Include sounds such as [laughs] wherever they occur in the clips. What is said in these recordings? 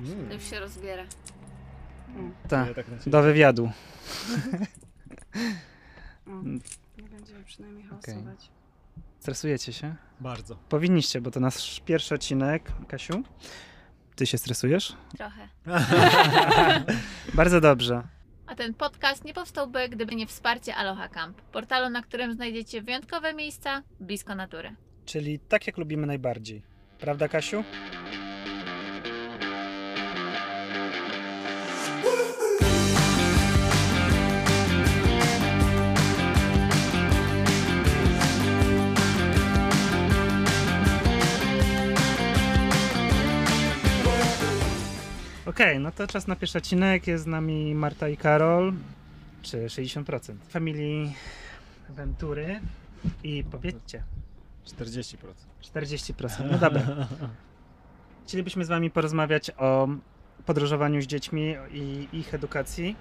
Mm. To już się rozbiera. Tak, Ja tak do wywiadu. [laughs] O, nie będziemy przynajmniej hałasować. Stresujecie się? Bardzo. Powinniście, bo to nasz pierwszy odcinek. Kasiu, ty się stresujesz? Trochę. [laughs] Bardzo dobrze. A ten podcast nie powstałby, gdyby nie wsparcie Aloha Camp, portalu, na którym znajdziecie wyjątkowe miejsca blisko natury. Czyli tak jak lubimy najbardziej. Prawda, Kasiu? Okej, no to czas na pierwszy odcinek. Jest z nami Marta i Karol, czy 60%. Familii Ventury. I powiedzcie, 40%. 40%. No dobra. Chcielibyśmy z Wami porozmawiać o podróżowaniu z dziećmi i ich edukacji,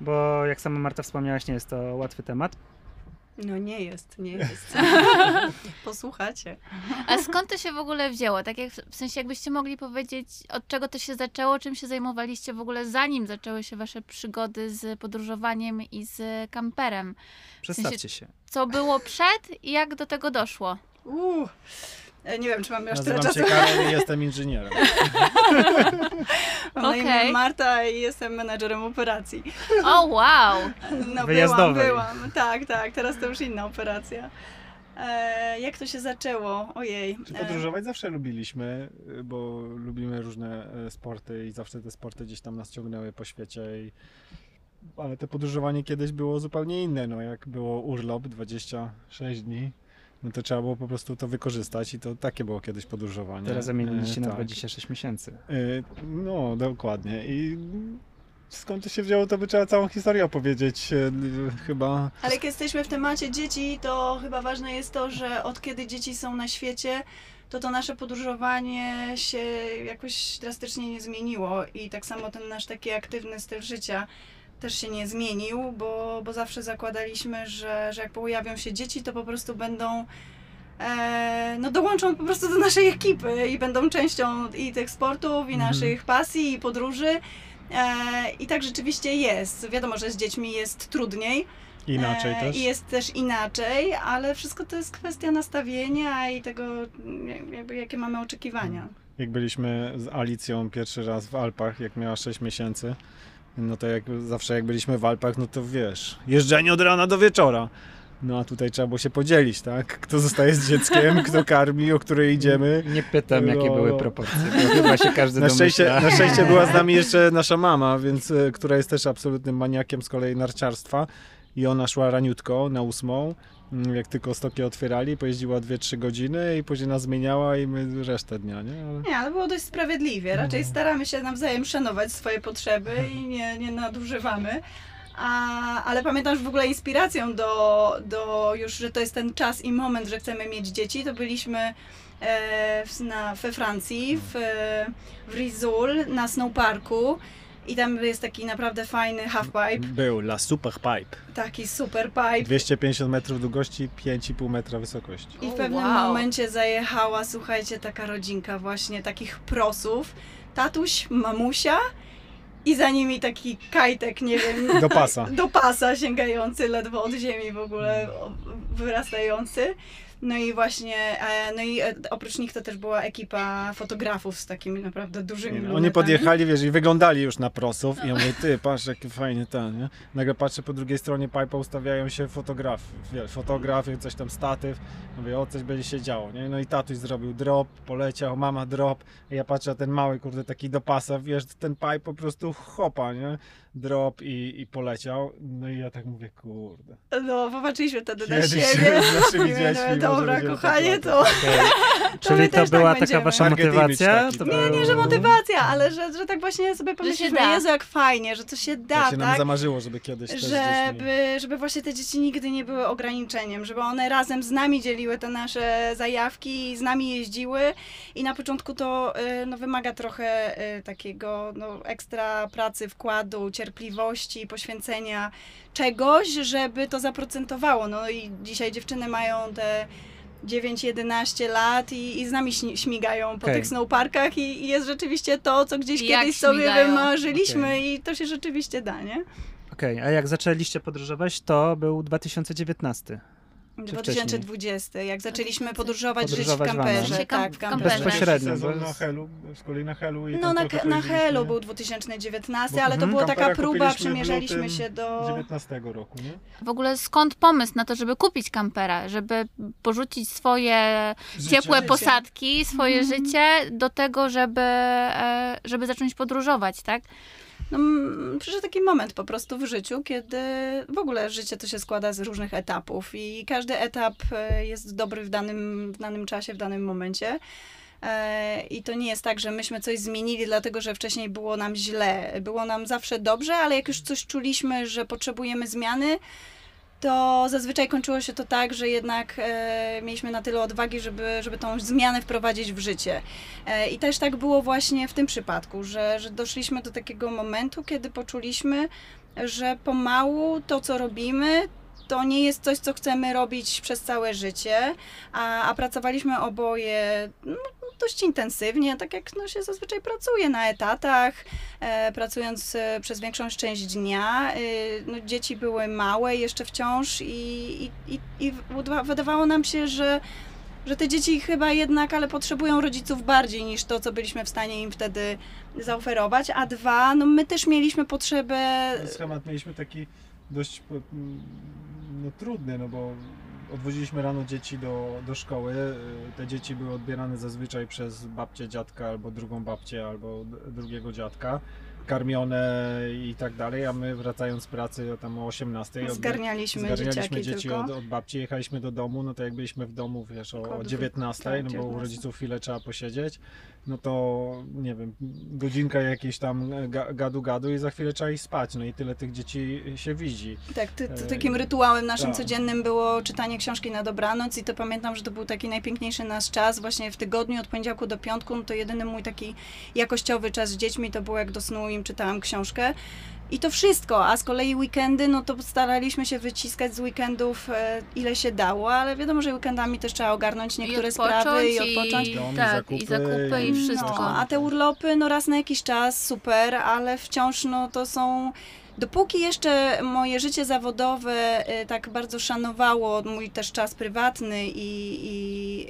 bo jak sama Marta wspomniałaś, nie jest to łatwy temat. No nie jest, nie [laughs] jest. Posłuchacie. A skąd to się w ogóle wzięło? Tak jak w sensie, jakbyście mogli powiedzieć, od czego to się zaczęło, czym się zajmowaliście w ogóle, zanim zaczęły się wasze przygody z podróżowaniem i z kamperem? Przedstawcie się. Co było przed i jak do tego doszło? Uuu. E, Nie wiem, czy aż tyle Nazywam czasu. się Karol i [laughs] jestem inżynierem. Mam na imię. Marta i jestem menadżerem operacji. O, wow! No byłam, Wyjazdowej. byłam. Tak, tak, teraz to już inna operacja. E, jak to się zaczęło? Ojej. Czy E, podróżować zawsze lubiliśmy, y, bo lubimy różne sporty i zawsze te sporty gdzieś tam nas ciągnęły po świecie. I... Ale to podróżowanie kiedyś było zupełnie inne. No, jak było urlop 26 dni, no to trzeba było po prostu to wykorzystać i to takie było kiedyś podróżowanie. Teraz zamieniliście E, na tak. 26 miesięcy. Y, No, dokładnie. I skąd to się wzięło, to by trzeba całą historię opowiedzieć. y, Chyba. Ale jak jesteśmy w temacie dzieci, to chyba ważne jest to, że od kiedy dzieci są na świecie, to to nasze podróżowanie się jakoś drastycznie nie zmieniło i tak samo ten nasz taki aktywny styl życia też się nie zmienił, bo, bo zawsze zakładaliśmy, że, że jak pojawią się dzieci, to po prostu będą e, no dołączą po prostu do naszej ekipy i będą częścią i tych sportów, i Mhm. naszych pasji, i podróży. E, I tak rzeczywiście jest. Wiadomo, że z dziećmi jest trudniej, Inaczej E, też. I jest też inaczej, ale wszystko to jest kwestia nastawienia i tego, jakby, jakie mamy oczekiwania. Jak byliśmy z Alicją pierwszy raz w Alpach, jak miała 6 miesięcy, no to jak zawsze jak byliśmy w Alpach, no to wiesz, jeżdżenie od rana do wieczora. No a tutaj trzeba było się podzielić, tak? Kto zostaje z dzieckiem, [laughs] kto karmi, o której idziemy. Nie pytam, jakie No. były proporcje, bo chyba się każdy Na szczęście, domyśla. na szczęście była z nami [laughs] jeszcze nasza mama, więc, e, która jest też absolutnym maniakiem z kolei narciarstwa. I ona szła raniutko na ósmą, jak tylko stoki otwierali, pojeździła 2-3 godziny i później nas zmieniała i my resztę dnia, nie? Ale... Nie, ale było dość sprawiedliwie. Raczej staramy się nawzajem szanować swoje potrzeby i nie, nie nadużywamy. A, ale pamiętam, że w ogóle inspiracją do, do już, że to jest ten czas i moment, że chcemy mieć dzieci, to byliśmy e, w, na, we Francji, w, w Rizul, na snowparku. I tam jest taki naprawdę fajny halfpipe, Był La Super Pipe. taki super pipe. 250 metrów długości, 5,5 metra wysokości. I w pewnym wow. momencie zajechała, słuchajcie, taka rodzinka właśnie takich prosów. Tatuś, mamusia i za nimi taki kajtek, nie wiem, [laughs] Do pasa. do pasa sięgający ledwo od ziemi w ogóle wyrastający. No i właśnie, e, no i e, oprócz nich to też była ekipa fotografów z takimi naprawdę dużymi no. Oni podjechali, wiesz, i wyglądali już na prosów i ja mówię, ty, patrz, jaki fajny ten, nie? Nagle patrzę, po drugiej stronie pipa ustawiają się fotografy, wiesz, fotografie, coś tam statyw, mówię, o, coś będzie się działo, nie? No i tatuś zrobił drop, poleciał, mama drop, i ja patrzę, ten mały, kurde, taki do pasa, wiesz, ten pipe po prostu chopa, nie? Drop i, i poleciał, no i ja tak mówię, kurde. No, popatrzyliśmy wtedy na siebie. z naszymi dziećmi no, dobra, kochanie, to... Czyli to też tak była taka wasza motywacja? taki. Nie, Nie, że motywacja, ale że, że tak właśnie sobie pomyśleliśmy. Jezu, jak fajnie, że to się da, Tak się nam tak? zamarzyło, żeby kiedyś też dziećmi... żeby, żeby właśnie te dzieci nigdy nie były ograniczeniem, żeby one razem z nami dzieliły te nasze zajawki, i z nami jeździły i na początku to y, no, wymaga trochę y, takiego no, ekstra pracy, wkładu, cierpliwości, poświęcenia czegoś, żeby to zaprocentowało. No i dzisiaj dziewczyny mają te 9-11 lat i, i z nami śmigają po Okej. tych snowparkach i, i jest rzeczywiście to, co gdzieś Jak kiedyś sobie śmigają. wymarzyliśmy Okej. i to się rzeczywiście da, nie? Okej, a jak zaczęliście podróżować, to był 2019. 2020, jak zaczęliśmy podróżować, żyć w Podróżować kamperze, tak, w kam- kamperze. Bezpośrednio. Sezon na jest- Helu, z kolei na Helu. I No na, na. Helu był 2019, Bo- ale to mhm. była taka próba, przymierzaliśmy się do... 19 roku, nie? W ogóle skąd pomysł na to, żeby kupić kampera, żeby porzucić swoje ciepłe Życie. posadki, swoje Mhm. życie do tego, żeby, e, żeby zacząć podróżować, tak? No, mm, przyszedł taki moment po prostu w życiu, kiedy w ogóle życie to się składa z różnych etapów i każdy etap e, jest dobry w danym, w danym czasie, w danym momencie. E, I to nie jest tak, że myśmy coś zmienili, dlatego że wcześniej było nam źle. Było nam zawsze dobrze, ale jak już coś czuliśmy, że potrzebujemy zmiany, to zazwyczaj kończyło się to tak, że jednak e, mieliśmy na tyle odwagi, żeby, żeby tą zmianę wprowadzić w życie. E, I też tak było właśnie w tym przypadku, że, że doszliśmy do takiego momentu, kiedy poczuliśmy, że pomału to, co robimy, to nie jest coś, co chcemy robić przez całe życie, a, a pracowaliśmy oboje no, dość intensywnie, tak jak no, się zazwyczaj pracuje na etatach, e, pracując e, przez większą część dnia. E, no, dzieci były małe jeszcze wciąż i, i, i, i wyda- wydawało nam się, że że te dzieci chyba jednak, ale potrzebują rodziców bardziej niż to, co byliśmy w stanie im wtedy zaoferować. A dwa, no my też mieliśmy potrzebę. Schemat mieliśmy taki dość mm, no, trudny, no bo odwoziliśmy rano dzieci do, do szkoły. Y, Te dzieci były odbierane zazwyczaj przez babcię, dziadka, albo drugą babcię, albo drugiego dziadka, karmione i tak dalej, a my wracając z pracy tam o 18 odbier- Zgarnialiśmy, Zgarnialiśmy dzieci od, od babci, jechaliśmy do domu, no to jak byliśmy w domu, wiesz, o, o dwu- 19, tak, no bo u 19. rodziców chwilę trzeba posiedzieć, no to nie wiem, godzinka jakiejś tam ga- gadu gadu i za chwilę trzeba iść spać, no i tyle tych dzieci się widzi. Tak, ty, ty, Ej, takim rytuałem naszym tak. codziennym było czytanie książki na dobranoc i to pamiętam, że to był taki najpiękniejszy nasz czas właśnie w tygodniu od poniedziałku do piątku, no to jedyny mój taki jakościowy czas z dziećmi to było jak do snu im czytałam książkę. I to wszystko, a z kolei weekendy, no to staraliśmy się wyciskać z weekendów e, ile się dało, ale wiadomo, że weekendami też trzeba ogarnąć niektóre I sprawy i odpocząć. Dom, i tak, zakupy, i zakupy, i i- wszystko. No, a te urlopy, no raz na jakiś czas, super, ale wciąż no to są... Dopóki jeszcze moje życie zawodowe y, tak bardzo szanowało mój też czas prywatny i, i,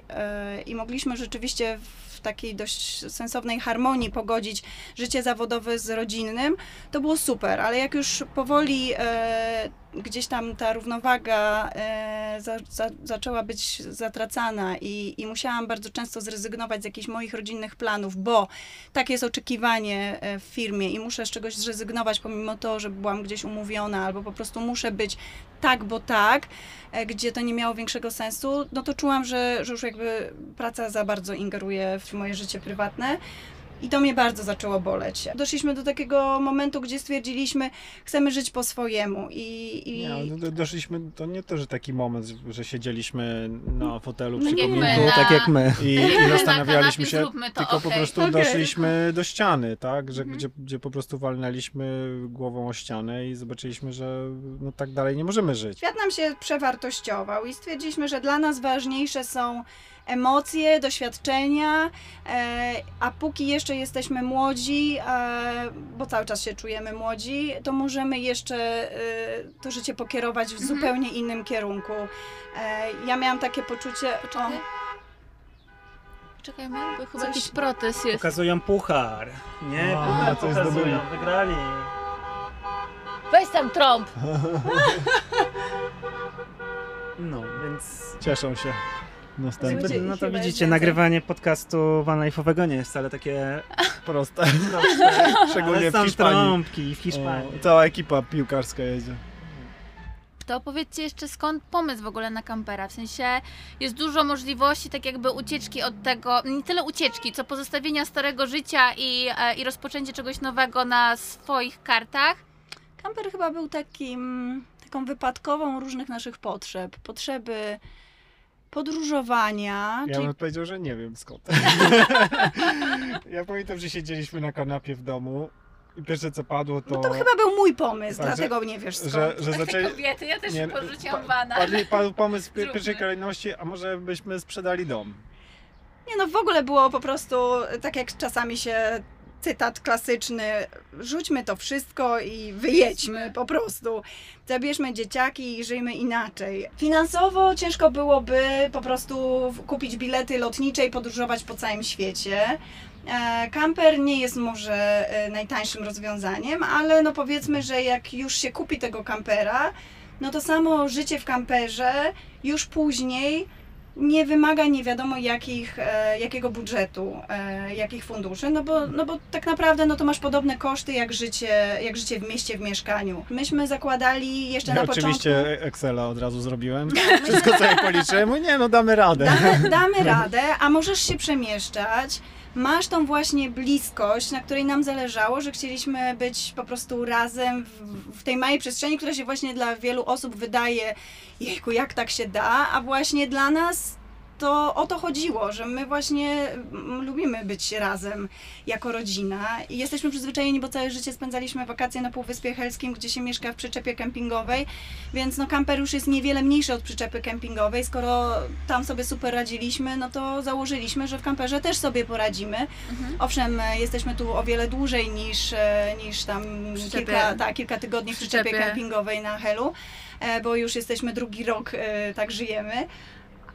y, i mogliśmy rzeczywiście w takiej dość sensownej harmonii pogodzić życie zawodowe z rodzinnym, to było super, ale jak już powoli e, gdzieś tam ta równowaga e, za, za, zaczęła być zatracana i, i musiałam bardzo często zrezygnować z jakichś moich rodzinnych planów, bo takie jest oczekiwanie e, w firmie i muszę z czegoś zrezygnować, pomimo to, że byłam gdzieś umówiona, albo po prostu muszę być tak, bo tak, e, gdzie to nie miało większego sensu, no to czułam, że, że już jakby praca za bardzo ingeruje w moje życie prywatne. I to mnie bardzo zaczęło boleć. Doszliśmy do takiego momentu, gdzie stwierdziliśmy, chcemy żyć po swojemu. I, i Nie, no, do- doszliśmy, to nie to, że taki moment, że siedzieliśmy na fotelu przy Tak jak my kominku na- Tak jak my. i, i na zastanawialiśmy kanapie się, zróbmy to, tylko po okej. prostu Okej. doszliśmy do ściany, tak, że, Mhm. gdzie, gdzie po prostu walnęliśmy głową o ścianę i zobaczyliśmy, że no tak dalej nie możemy żyć. świat nam się przewartościował i stwierdziliśmy, że dla nas ważniejsze są emocje, doświadczenia, e, a póki jeszcze jesteśmy młodzi, e, bo cały czas się czujemy młodzi, to możemy jeszcze e, to życie pokierować w Mhm. zupełnie innym kierunku. Ja miałam takie poczucie... Poczekaj. Czekajmy, bo chyba Coś- jakiś protest jest. Pokazują puchar. Nie, A, puchar coś pokazują. Wygrali. Weź tam trąb! [laughs] No, więc... Cieszą się następnie. Ludzie- No to widzicie, więcej. nagrywanie podcastu Van Life'owego nie jest wcale takie [laughs] Proste. proste. Szczególnie Ale w Hiszpanii. trąbki w Hiszpanii. O, cała ekipa piłkarska jedzie. To opowiedzcie jeszcze skąd pomysł w ogóle na kampera. W sensie jest dużo możliwości tak jakby ucieczki od tego, nie tyle ucieczki, co pozostawienia starego życia i, e, i rozpoczęcie czegoś nowego na swoich kartach. Kamper chyba był takim, taką wypadkową różnych naszych potrzeb. Potrzeby podróżowania, Ja czyli bym powiedział, że nie wiem skąd. [laughs] ja pamiętam, że siedzieliśmy na kanapie w domu i pierwsze co padło to... No to chyba był mój pomysł, Tak, że- dlatego nie wiesz skąd. że, że Tak, zaczęli... kobiety, ja też Nie, porzuciłam pa- wana. Padli, padł pomysł w pierwszej kolejności, a może byśmy sprzedali dom. Nie no, w ogóle było po prostu, tak jak czasami się cytat klasyczny, rzućmy to wszystko i wyjedźmy po prostu. Zabierzmy dzieciaki i żyjmy inaczej. Finansowo ciężko byłoby po prostu kupić bilety lotnicze i podróżować po całym świecie. E, Kamper nie jest może e, najtańszym rozwiązaniem, ale no powiedzmy, że jak już się kupi tego kampera, no to samo życie w kamperze już później nie wymaga nie wiadomo jakich, e, jakiego budżetu, e, jakich funduszy, no bo, no bo tak naprawdę no to masz podobne koszty jak życie, jak życie w mieście, w mieszkaniu. Myśmy zakładali jeszcze Ja na początku... oczywiście Excela od razu zrobiłem. [laughs] Wszystko co ja policzyłem, mówię, nie no damy radę. Damy, damy [laughs] radę, a możesz się przemieszczać. Masz tą właśnie bliskość, na której nam zależało, że chcieliśmy być po prostu razem w, w tej małej przestrzeni, która się właśnie dla wielu osób wydaje, jejku, jak tak się da, a właśnie dla nas to o to chodziło, że my właśnie mm, lubimy być razem jako rodzina i jesteśmy przyzwyczajeni, bo całe życie spędzaliśmy wakacje na Półwyspie Helskim, gdzie się mieszka w przyczepie kempingowej, więc no kamper już jest niewiele mniejszy od przyczepy kempingowej. Skoro tam sobie super radziliśmy, no to założyliśmy, że w kamperze też sobie poradzimy. Mhm. Owszem, jesteśmy tu o wiele dłużej niż, e, niż tam Przyczepie. kilka, tak, kilka tygodni w przyczepie Przyczepie. kempingowej na Helu, e, bo już jesteśmy drugi rok, e, tak żyjemy.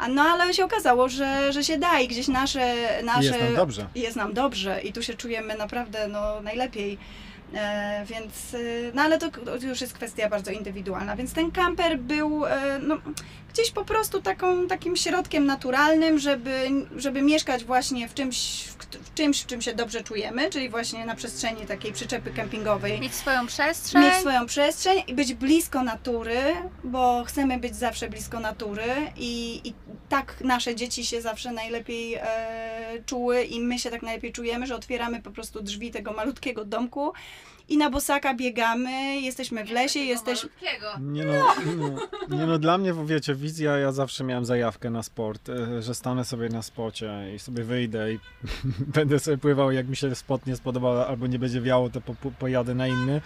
A No ale się okazało, że, że się da i gdzieś nasze, nasze Jest nam dobrze. jest nam dobrze i tu się czujemy naprawdę no, najlepiej. E, więc, e, no ale to, to już jest kwestia bardzo indywidualna. Więc ten kamper był e, no, gdzieś po prostu taką, takim środkiem naturalnym, żeby, żeby mieszkać właśnie w czymś, w, czymś, w czym się dobrze czujemy, czyli właśnie na przestrzeni takiej przyczepy kempingowej. Mieć swoją przestrzeń. Mieć swoją przestrzeń i być blisko natury, bo chcemy być zawsze blisko natury i, i tak nasze dzieci się zawsze najlepiej e, czuły i my się tak najlepiej czujemy, że otwieramy po prostu drzwi tego malutkiego domku i na bosaka biegamy, jesteśmy w lesie, jesteśmy... Nie no, no, nie no, dla mnie, wiecie, wizja, ja zawsze miałem zajawkę na sport, e, że stanę sobie na spocie i sobie wyjdę i [laughs] będę sobie pływał, jak mi się spot nie spodoba albo nie będzie wiało, to po, po, pojadę na inny.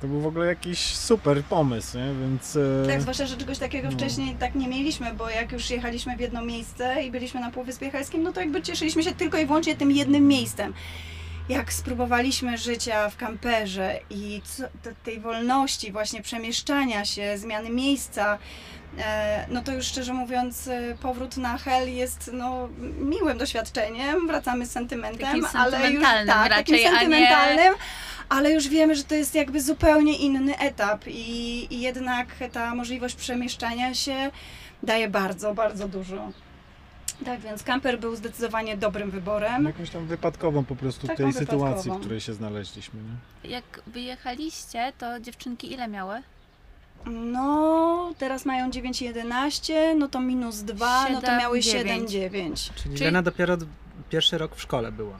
To był w ogóle jakiś super pomysł, nie? więc... e, Tak, zwłaszcza, że czegoś takiego No. wcześniej tak nie mieliśmy, bo jak już jechaliśmy w jedno miejsce i byliśmy na Półwyspie Helskim, no to jakby cieszyliśmy się tylko i wyłącznie tym jednym miejscem. Jak spróbowaliśmy życia w kamperze i co, te, tej wolności właśnie przemieszczania się, zmiany miejsca, e, no to już szczerze mówiąc e, powrót na Hel jest no, miłym doświadczeniem, wracamy z sentymentem, ale już tak, raczej, takim sentymentalnym, ale już wiemy, że to jest jakby zupełnie inny etap i, i jednak ta możliwość przemieszczania się daje bardzo, bardzo dużo. Tak, więc kamper był zdecydowanie dobrym wyborem. Jakąś tam wypadkową po prostu Taką tej sytuacji, wypadkową. w której się znaleźliśmy. Nie? Jak wyjechaliście, to dziewczynki ile miały? No, teraz mają 9,11, no to minus 2, no to Siedem, miały dziewięć. 7,9. Czyli, Czyli- Lena dopiero d- pierwszy rok w szkole była.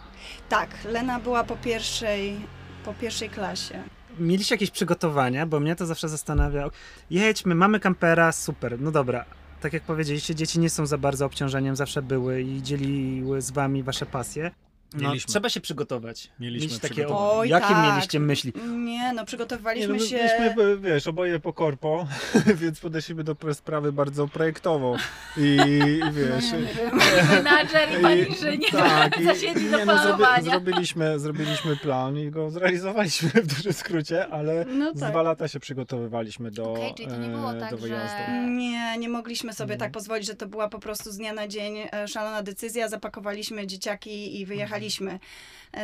Tak, Lena była po pierwszej, po pierwszej klasie. Mieliście jakieś przygotowania, bo mnie to zawsze zastanawia. Jedźmy, mamy kampera, super, no dobra. Tak jak powiedzieliście, dzieci nie są za bardzo obciążeniem, zawsze były i dzieliły z wami wasze pasje. No, Mieliśmy. trzeba się przygotować. Mieliśmy Mieć takie, przygotowania. o, Oj, jakie tak. mieliście myśli? Nie, no Nie, przygotowaliśmy no, my się... byliśmy, wiesz, oboje po korpo, [laughs] więc podeszliśmy do sprawy bardzo projektowo i, i wiesz... No, nie wiem. [laughs] Menadżer i pani inżynier tak, i, [laughs] zasiedli do nie, no, zrobi, zrobiliśmy, zrobiliśmy plan i go zrealizowaliśmy w dużym skrócie, ale No tak. dwa lata się przygotowywaliśmy do, Okej, czyli to nie było e, tak, do że- wyjazdu. Nie, nie mogliśmy sobie Mhm. tak pozwolić, że to była po prostu z dnia na dzień e, szalona decyzja. Zapakowaliśmy dzieciaki i wyjechaliśmy. E,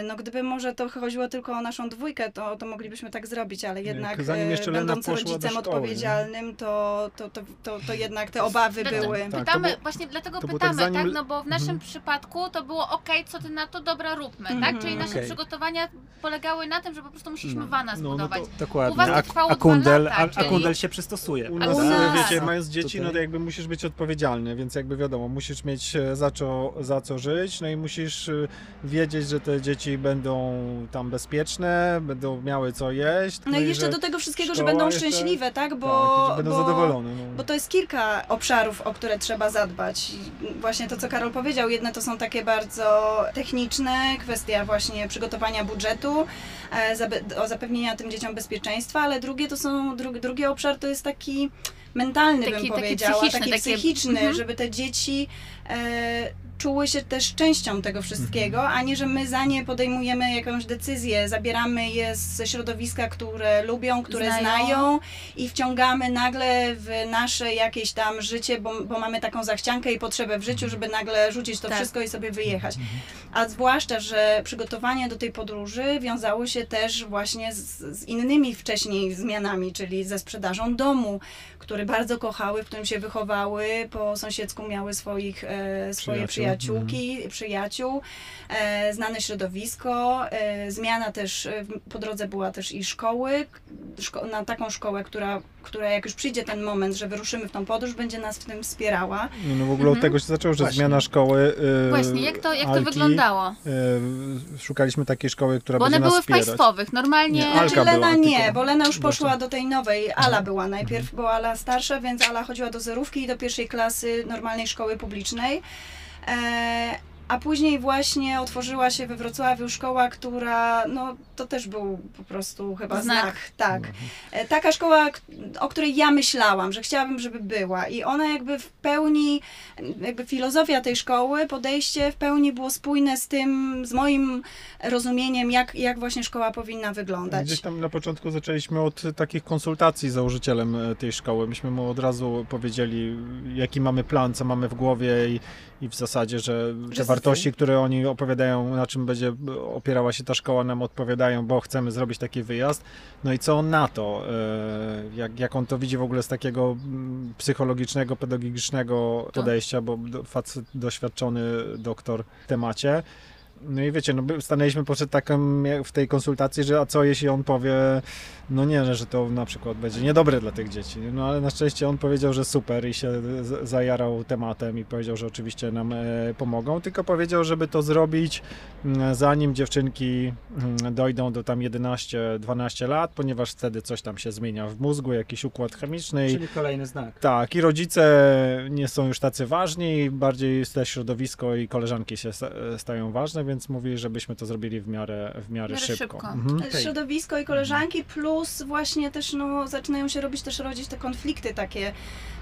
No gdyby może to chodziło tylko o naszą dwójkę, to, to moglibyśmy tak zrobić, ale jednak zanim e, będąc rodzicem odpowiedzialnym, to, to, to, to, to jednak te obawy Dlatego były. Tak, to Pytamy, było- właśnie dlatego tak pytamy, tak, No bo w naszym Mhm. przypadku to było ok, co ty na to, dobra, róbmy, tak? Mhm. Czyli nasze przygotowania polegały na tym, że po prostu musieliśmy No. wana No, no zbudować. to- Dokładnie. U was to A- trwało a, kundel, lata, a, kundel się przystosuje. U nas, u nas- wiecie, mając dzieci, Tutaj- no to jakby musisz być odpowiedzialny, więc jakby wiadomo, musisz mieć e, za co, za co żyć, no i musisz e, wiedzieć, że te dzieci będą tam bezpieczne, będą miały co jeść. No i jeszcze że do tego wszystkiego, że będą jeszcze- szczęśliwe, tak? Bo, tak, będą bo, zadowolone. No. Bo to jest kilka obszarów, o które trzeba zadbać. I Właśnie to, co Karol powiedział, jedne to są takie bardzo techniczne, kwestia właśnie przygotowania budżetu, e, zabe- o zapewnienia tym dzieciom bezpieczeństwa, ale drugie to są, dru- drugi obszar to jest taki mentalny, Taki- bym taki powiedziała, psychiczny, taki takie- psychiczny, Mhm. żeby te dzieci e, czuły się też częścią tego wszystkiego, Mhm. a nie, że my za nie podejmujemy jakąś decyzję, zabieramy je ze środowiska, które lubią, które Znają. znają i wciągamy nagle w nasze jakieś tam życie, bo, bo mamy taką zachciankę i potrzebę w życiu, żeby nagle rzucić to Tak. wszystko i sobie wyjechać. A zwłaszcza, że przygotowanie do tej podróży wiązało się też właśnie z, z innymi wcześniej zmianami, czyli ze sprzedażą domu, który bardzo kochały, w którym się wychowały, po sąsiedzku miały swoich, e, swoje Przyjaciół. Przyjaciółki, przyjaciół, e, znane środowisko, e, zmiana też, e, po drodze była też i szkoły, szko- na taką szkołę, która, która jak już przyjdzie ten moment, że wyruszymy w tą podróż, będzie nas w tym wspierała. No, no w ogóle od Mhm. tego się zaczęło, że Właśnie. zmiana szkoły. y, Właśnie, jak to, jak to Alki, wyglądało? y, szukaliśmy takiej szkoły, która Bo będzie one nas były w wspierać. państwowych, normalnie... Nie, Znaczy Alka Lena była, nie, tylko- bo Lena już poszła do tej nowej. Ala Mhm. była najpierw, bo Ala starsza, więc Ala chodziła do zerówki i do pierwszej klasy normalnej szkoły publicznej. E, a później właśnie otworzyła się we Wrocławiu szkoła, która, no to też był po prostu chyba Znak. znak. tak. E, Taka szkoła, o której ja myślałam, że chciałabym, żeby była. I ona jakby w pełni, jakby filozofia tej szkoły, podejście w pełni było spójne z tym, z moim rozumieniem, jak, jak właśnie szkoła powinna wyglądać. Gdzieś tam na początku zaczęliśmy od takich konsultacji z założycielem e, tej szkoły. Myśmy mu od razu powiedzieli, jaki mamy plan, co mamy w głowie i, i w zasadzie, że te Że- wartości, które oni opowiadają, na czym będzie opierała się ta szkoła, nam odpowiadają, bo chcemy zrobić taki wyjazd. No i co on na to? E, Jak, jak on to widzi w ogóle z takiego psychologicznego, pedagogicznego podejścia, bo facet doświadczony doktor w temacie. No i wiecie, no stanęliśmy przed jak w tej konsultacji, że a co jeśli on powie, no nie, że- to na przykład będzie niedobre dla tych dzieci. No ale na szczęście on powiedział, że super i się zajarał tematem i powiedział, że oczywiście nam e, pomogą, tylko powiedział, żeby to zrobić mm, zanim dziewczynki mm, dojdą do tam 11-12 lat, ponieważ wtedy coś tam się zmienia w mózgu, jakiś układ chemiczny Czyli kolejny znak. tak, i rodzice nie są już tacy ważni, bardziej te środowisko i koleżanki się sta- stają ważne, więc mówi, żebyśmy to zrobili w miarę, w miarę, W miarę szybko. szybko. Mhm. Środowisko i koleżanki, plus właśnie też no, zaczynają się robić też rodzić te konflikty takie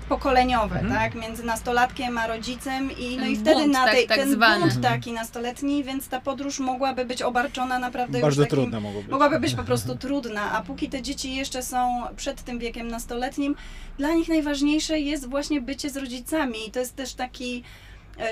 pokoleniowe, Mhm. tak, między nastolatkiem a rodzicem i no Ten i wtedy bunt, na tak- tej, tak ten zwany. bunt Mhm. taki nastoletni, więc ta podróż mogłaby być obarczona naprawdę Bardzo już takim, trudne mogło być. mogłaby być po prostu [laughs] trudna, a póki te dzieci jeszcze są przed tym wiekiem nastoletnim, dla nich najważniejsze jest właśnie bycie z rodzicami i to jest też taki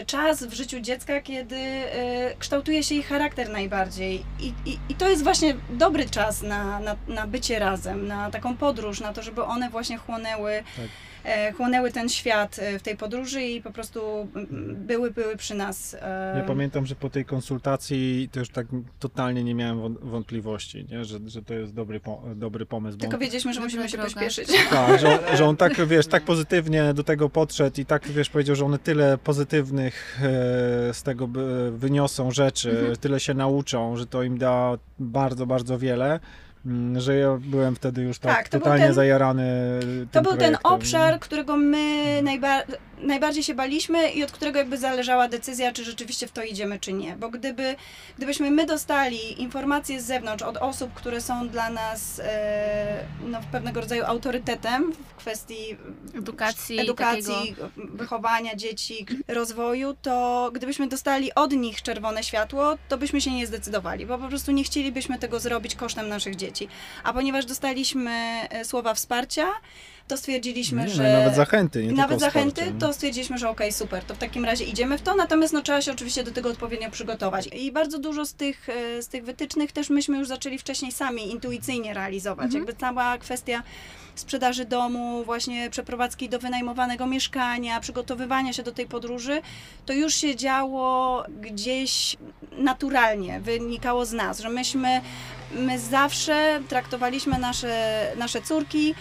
czas w życiu dziecka, kiedy e, kształtuje się ich charakter najbardziej. I, i, I to jest właśnie dobry czas na, na, na bycie razem, na taką podróż, na to, żeby one właśnie chłonęły, Tak. E, chłonęły ten świat e, w tej podróży i po prostu mm, były, były przy nas. e, Ja pamiętam, że po tej konsultacji to już tak totalnie nie miałem wąt- wątpliwości, nie? Że, że to jest dobry, po, dobry pomysł. Tylko on- wiedzieliśmy, że Dobra musimy się droga. pośpieszyć. Tak, że on, że on tak, wiesz, tak pozytywnie do tego podszedł i tak, wiesz, powiedział, że one tyle pozytywnych e, z tego by- wyniosą rzeczy, Mhm. tyle się nauczą, że to im da bardzo, bardzo wiele, mm, że ja byłem wtedy już tak, Tak, totalnie ten- zajrany To był ten projektem. obszar, którego my najba najbardziej się baliśmy i od którego jakby zależała decyzja, czy rzeczywiście w to idziemy, czy nie. Bo gdyby, gdybyśmy my dostali informacje z zewnątrz od osób, które są dla nas e, no, pewnego rodzaju autorytetem w kwestii Edukacji, edukacji, wychowania dzieci, rozwoju, to gdybyśmy dostali od nich czerwone światło, to byśmy się nie zdecydowali, bo po prostu nie chcielibyśmy tego zrobić kosztem naszych dzieci. A ponieważ dostaliśmy e, słowa wsparcia, to stwierdziliśmy, Nie, no że... nawet zachęty, nie nawet tylko zachęty, to stwierdziliśmy, że okej, super, to w takim razie idziemy w to, natomiast no, trzeba się oczywiście do tego odpowiednio przygotować. I bardzo dużo z tych, e, z tych wytycznych też myśmy już zaczęli wcześniej sami intuicyjnie realizować. Mhm. Jakby cała kwestia sprzedaży domu, właśnie przeprowadzki do wynajmowanego mieszkania, przygotowywania się do tej podróży, to już się działo gdzieś naturalnie, wynikało z nas, że myśmy, my zawsze traktowaliśmy nasze, nasze córki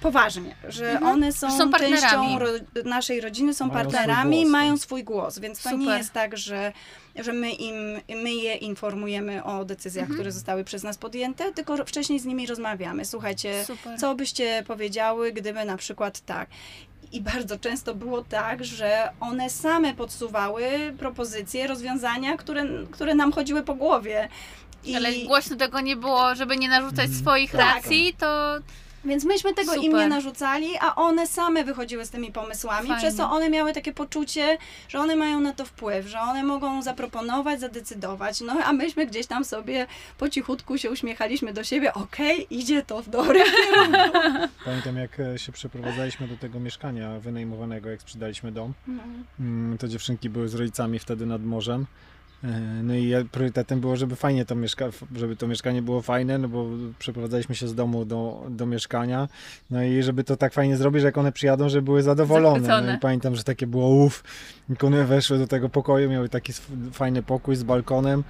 poważnie, że Mhm. one są, Są częścią ro, naszej rodziny, są Mają swój partnerami, głos, mają tak. swój głos, więc to nie jest tak, że, że my, im, my je informujemy o decyzjach, Mhm. które zostały przez nas podjęte, tylko wcześniej z nimi rozmawiamy. Słuchajcie, Super. co byście powiedziały, gdyby na przykład tak. I bardzo często było tak, że one same podsuwały propozycje, rozwiązania, które, które nam chodziły po głowie. I, Ale głośno tego nie było, żeby nie narzucać Mhm. swoich Tak. racji, to Więc myśmy tego im Super. nie narzucali, a one same wychodziły z tymi pomysłami, Fajnie. przez co one miały takie poczucie, że one mają na to wpływ, że one mogą zaproponować, zadecydować. No a myśmy gdzieś tam sobie po cichutku się uśmiechaliśmy do siebie, okej, idzie to w dobrym [laughs] Pamiętam jak e, się przeprowadzaliśmy do tego mieszkania wynajmowanego, jak sprzedaliśmy dom. No. Mm, To dziewczynki były z rodzicami wtedy nad morzem. E, No i priorytetem było, żeby fajnie to mieszka, żeby to mieszkanie było fajne, no bo przeprowadzaliśmy się z domu do, do mieszkania. No i żeby to tak fajnie zrobić, że jak one przyjadą, żeby były zadowolone. No i pamiętam, że takie było uff. Jak one weszły do tego pokoju, miały taki fajny pokój z balkonem.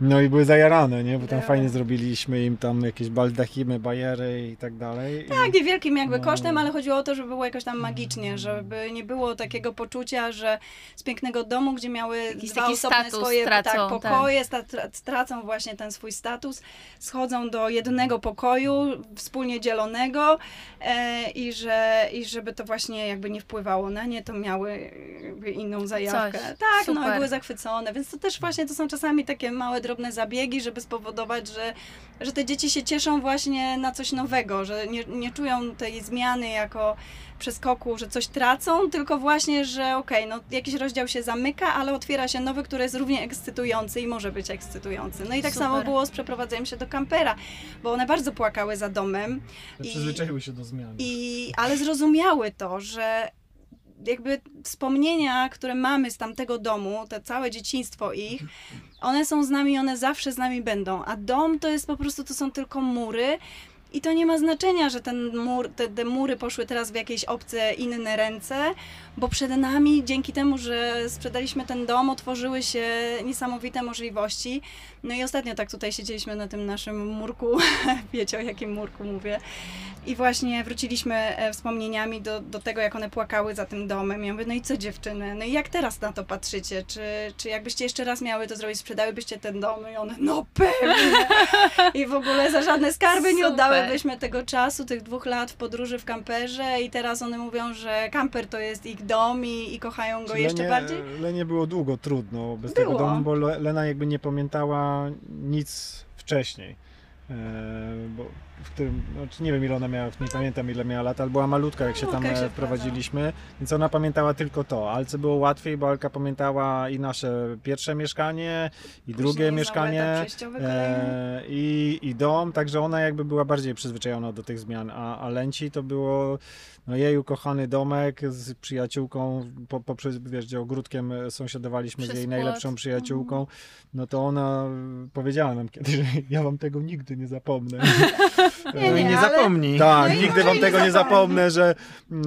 No i były zajarane, nie? Bo tam Były. fajnie zrobiliśmy im tam jakieś baldachimy, bajery i tak dalej. I- Tak, niewielkim jakby No. kosztem, ale chodziło o to, żeby było jakoś tam magicznie, żeby nie było takiego poczucia, że z pięknego domu, gdzie miały Jakiś dwa taki osobne status swoje tak, tak. pokoje, sta- stracą właśnie ten swój status, schodzą do jednego pokoju, wspólnie dzielonego e, i, że, i żeby to właśnie jakby nie wpływało na nie, to miały jakby inną zajawkę. Coś. Tak, no i Super. były zachwycone, więc to też właśnie to są czasami takie małe, drobne zabiegi, żeby spowodować, że że te dzieci się cieszą właśnie na coś nowego, że nie, nie czują tej zmiany jako przeskoku, że coś tracą, tylko właśnie, że okej, no jakiś rozdział się zamyka, ale otwiera się nowy, który jest równie ekscytujący i może być ekscytujący. No i tak Super. samo było z przeprowadzaniem się do kampera, bo one bardzo płakały za domem, i- Przyzwyczaiły się do zmian. i, ale zrozumiały to, że jakby wspomnienia, które mamy z tamtego domu, te całe dzieciństwo ich, one są z nami, one zawsze z nami będą. A dom to jest po prostu, to są tylko mury. I to nie ma znaczenia, że ten mur, te, te mury poszły teraz w jakieś obce, inne ręce, bo przed nami, dzięki temu, że sprzedaliśmy ten dom, otworzyły się niesamowite możliwości. No i ostatnio tak tutaj siedzieliśmy na tym naszym murku, [laughs] wiecie o jakim murku mówię, i właśnie wróciliśmy e, wspomnieniami do, do tego, jak one płakały za tym domem. Ja mówię, no i co dziewczyny, no i jak teraz na to patrzycie? Czy, czy jakbyście jeszcze raz miały to zrobić, sprzedałybyście ten dom? I one, no pewnie! I w ogóle za żadne skarby nie oddałybyśmy tego czasu, tych dwóch lat w podróży w kamperze i teraz one mówią, że kamper to jest ich dom i, i kochają go Czy jeszcze Lenie, bardziej. Lenie było długo trudno bez Było. tego domu, bo Le- Lena jakby nie pamiętała nic wcześniej. E, bo w którym, znaczy nie wiem ile ona miała, nie pamiętam ile miała lat, ale była malutka jak się tam e, się wprowadziliśmy, więc ona pamiętała tylko to. Alce było łatwiej, bo Alka pamiętała i nasze pierwsze mieszkanie, i drugie Później znowu mieszkanie, e, i, i dom, także ona jakby była bardziej przyzwyczajona do tych zmian, a, a Lęci to było no jej ukochany domek z przyjaciółką, po, poprzez, wiesz, gdzie ogródkiem e, sąsiadowaliśmy Przez z jej płot. najlepszą przyjaciółką, no to ona e, powiedziała nam kiedyś, że [laughs] ja wam tego nigdy nie zapomnę. [laughs] Nie, No i nie, nie ale- zapomnij. Tak, No nigdy wam nie tego nie zapomnę. że,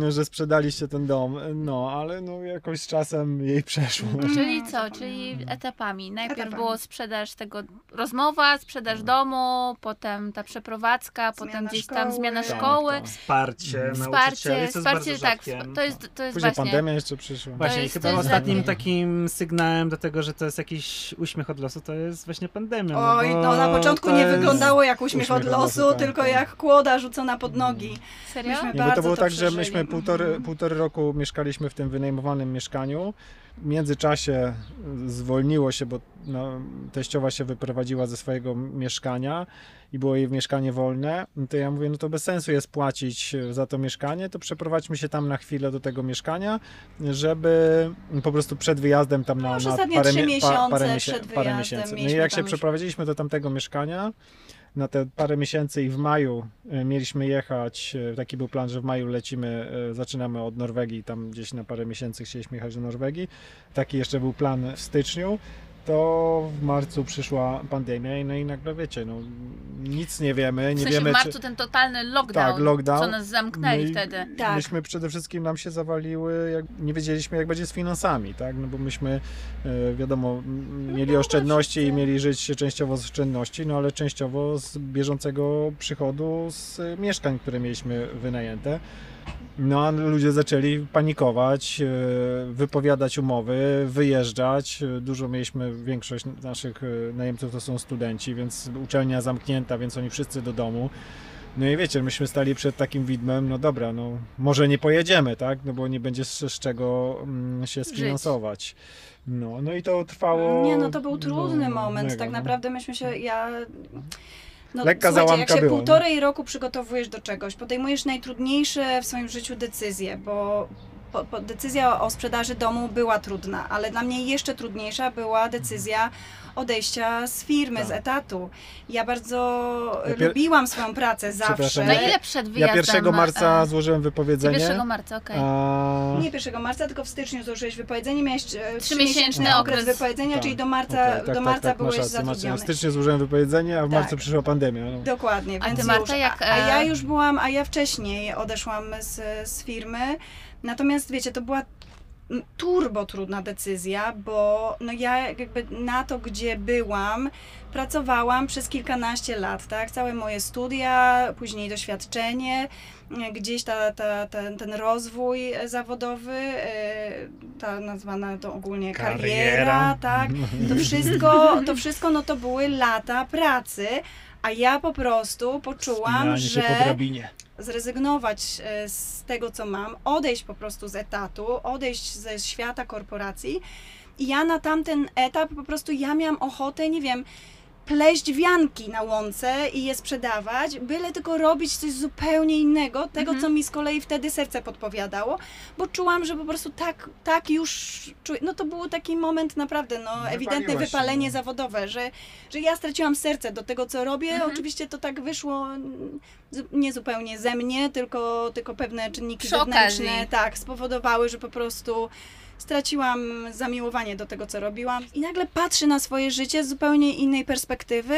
że sprzedaliście ten dom. No, ale no jakoś z czasem jej przeszło. Czyli No, co? Czyli etapami. Najpierw Etapami. było sprzedaż tego, rozmowa, sprzedaż domu, potem ta przeprowadzka, potem Zmiana gdzieś tam szkoły. zmiana Tak, szkoły. tak. Wsparcie nauczycieli, Wsparcie, jest wsparcie, bardzo tak, rzadkie. to jest, to jest Później właśnie. pandemia jeszcze przyszła. Właśnie, jest- i chyba ostatnim rzadkie. takim sygnałem do tego, że to jest jakiś uśmiech od losu, to jest właśnie pandemia. Oj, bo no na początku to nie wyglądało jak uśmiech, uśmiech od losu, tak, tylko tak. jak kłoda rzucona pod nogi. Serio? Myśmy Nie, bo to bardzo było to tak, że przeżyli. myśmy półtory, Mhm. półtory roku mieszkaliśmy w tym wynajmowanym mieszkaniu. W międzyczasie zwolniło się, bo no, teściowa się wyprowadziła ze swojego mieszkania i było jej mieszkanie wolne. To ja mówię, no to bez sensu jest płacić za to mieszkanie, to przeprowadźmy się tam na chwilę do tego mieszkania, żeby po prostu przed wyjazdem tam na, No, na parę, trzy mie- pa, miesiące parę, przed parę miesięcy. No i jak się przeprowadziliśmy do tamtego mieszkania, na te parę miesięcy i w maju e, mieliśmy jechać, e, taki był plan, że w maju lecimy, e, zaczynamy od Norwegii, tam gdzieś na parę miesięcy chcieliśmy jechać do Norwegii. Taki jeszcze był plan w styczniu. To w marcu przyszła pandemia i no i nagle wiecie, no nic nie wiemy, W nie sensie wiemy w marcu ten totalny lockdown, Tak, lockdown. co nas zamknęli No i wtedy. Tak. Myśmy przede wszystkim nam się zawaliły, jak nie wiedzieliśmy jak będzie z finansami, tak? No bo myśmy e, wiadomo, m, mieli no, oszczędności i mieli żyć częściowo z oszczędności, no ale częściowo z bieżącego przychodu z mieszkań, które mieliśmy wynajęte. No a ludzie zaczęli panikować, e, wypowiadać umowy, wyjeżdżać. Dużo mieliśmy, większość naszych e, najemców to są studenci, więc uczelnia zamknięta, więc oni wszyscy do domu. No i wiecie, myśmy stali przed takim widmem, no dobra, no może nie pojedziemy, tak? No bo nie będzie z, z czego mm, się sfinansować. No, no i to trwało. Nie, no to był trudny no, moment. mega, tak no. naprawdę myśmy się, ja... No, Lekka załamka jak się była, półtorej roku przygotowujesz do czegoś, podejmujesz najtrudniejsze w swoim życiu decyzje, bo po, po, decyzja o sprzedaży domu była trudna, ale dla mnie jeszcze trudniejsza była decyzja odejścia z firmy, Tak. z etatu. Ja bardzo Ja pier- lubiłam swoją pracę [laughs] zawsze. Na ja- ile przed Ja wyjazdem? 1 marca e, złożyłem wypowiedzenie. 1 marca, okej. A... Nie 1 marca, tylko w styczniu złożyłeś wypowiedzenie, miałeś e, Trzymiesięczny trzymiesięczny okres wypowiedzenia, Tak, czyli do marca, okej, tak, do marca tak, tak, byłeś masz rację, zatrudniony. W styczniu złożyłem wypowiedzenie, a w marcu Tak. przyszła pandemia. No. Dokładnie, A więc ty, Marta, już. jak, a, a ja e, już byłam, a ja wcześniej odeszłam z, z firmy. Natomiast wiecie, to była turbo trudna decyzja, bo no ja jakby na to, gdzie byłam, pracowałam przez kilkanaście lat, tak? Całe moje studia, później doświadczenie, e, gdzieś ta, ta, ten, ten rozwój e, zawodowy, e, ta nazwana to ogólnie kariera, Kariera. tak? To wszystko, to wszystko, no to były lata pracy, a ja po prostu poczułam, po że drabinie. zrezygnować e, z tego, co mam, odejść po prostu z etatu, odejść ze świata korporacji. I ja na tamten etap po prostu ja miałam ochotę, nie wiem, pleść wianki na łące i je sprzedawać, byle tylko robić coś zupełnie innego, tego, Mhm. co mi z kolei wtedy serce podpowiadało, bo czułam, że po prostu tak, tak już czuję. No to był taki moment naprawdę, no ewidentne Wypaliłaś się, wypalenie no. zawodowe, że, że ja straciłam serce do tego, co robię. Mhm. Oczywiście to tak wyszło mm, nie zupełnie ze mnie, tylko, tylko pewne czynniki Przy zewnętrzne okazji. tak, spowodowały, że po prostu straciłam zamiłowanie do tego, co robiłam i nagle patrzę na swoje życie z zupełnie innej perspektywy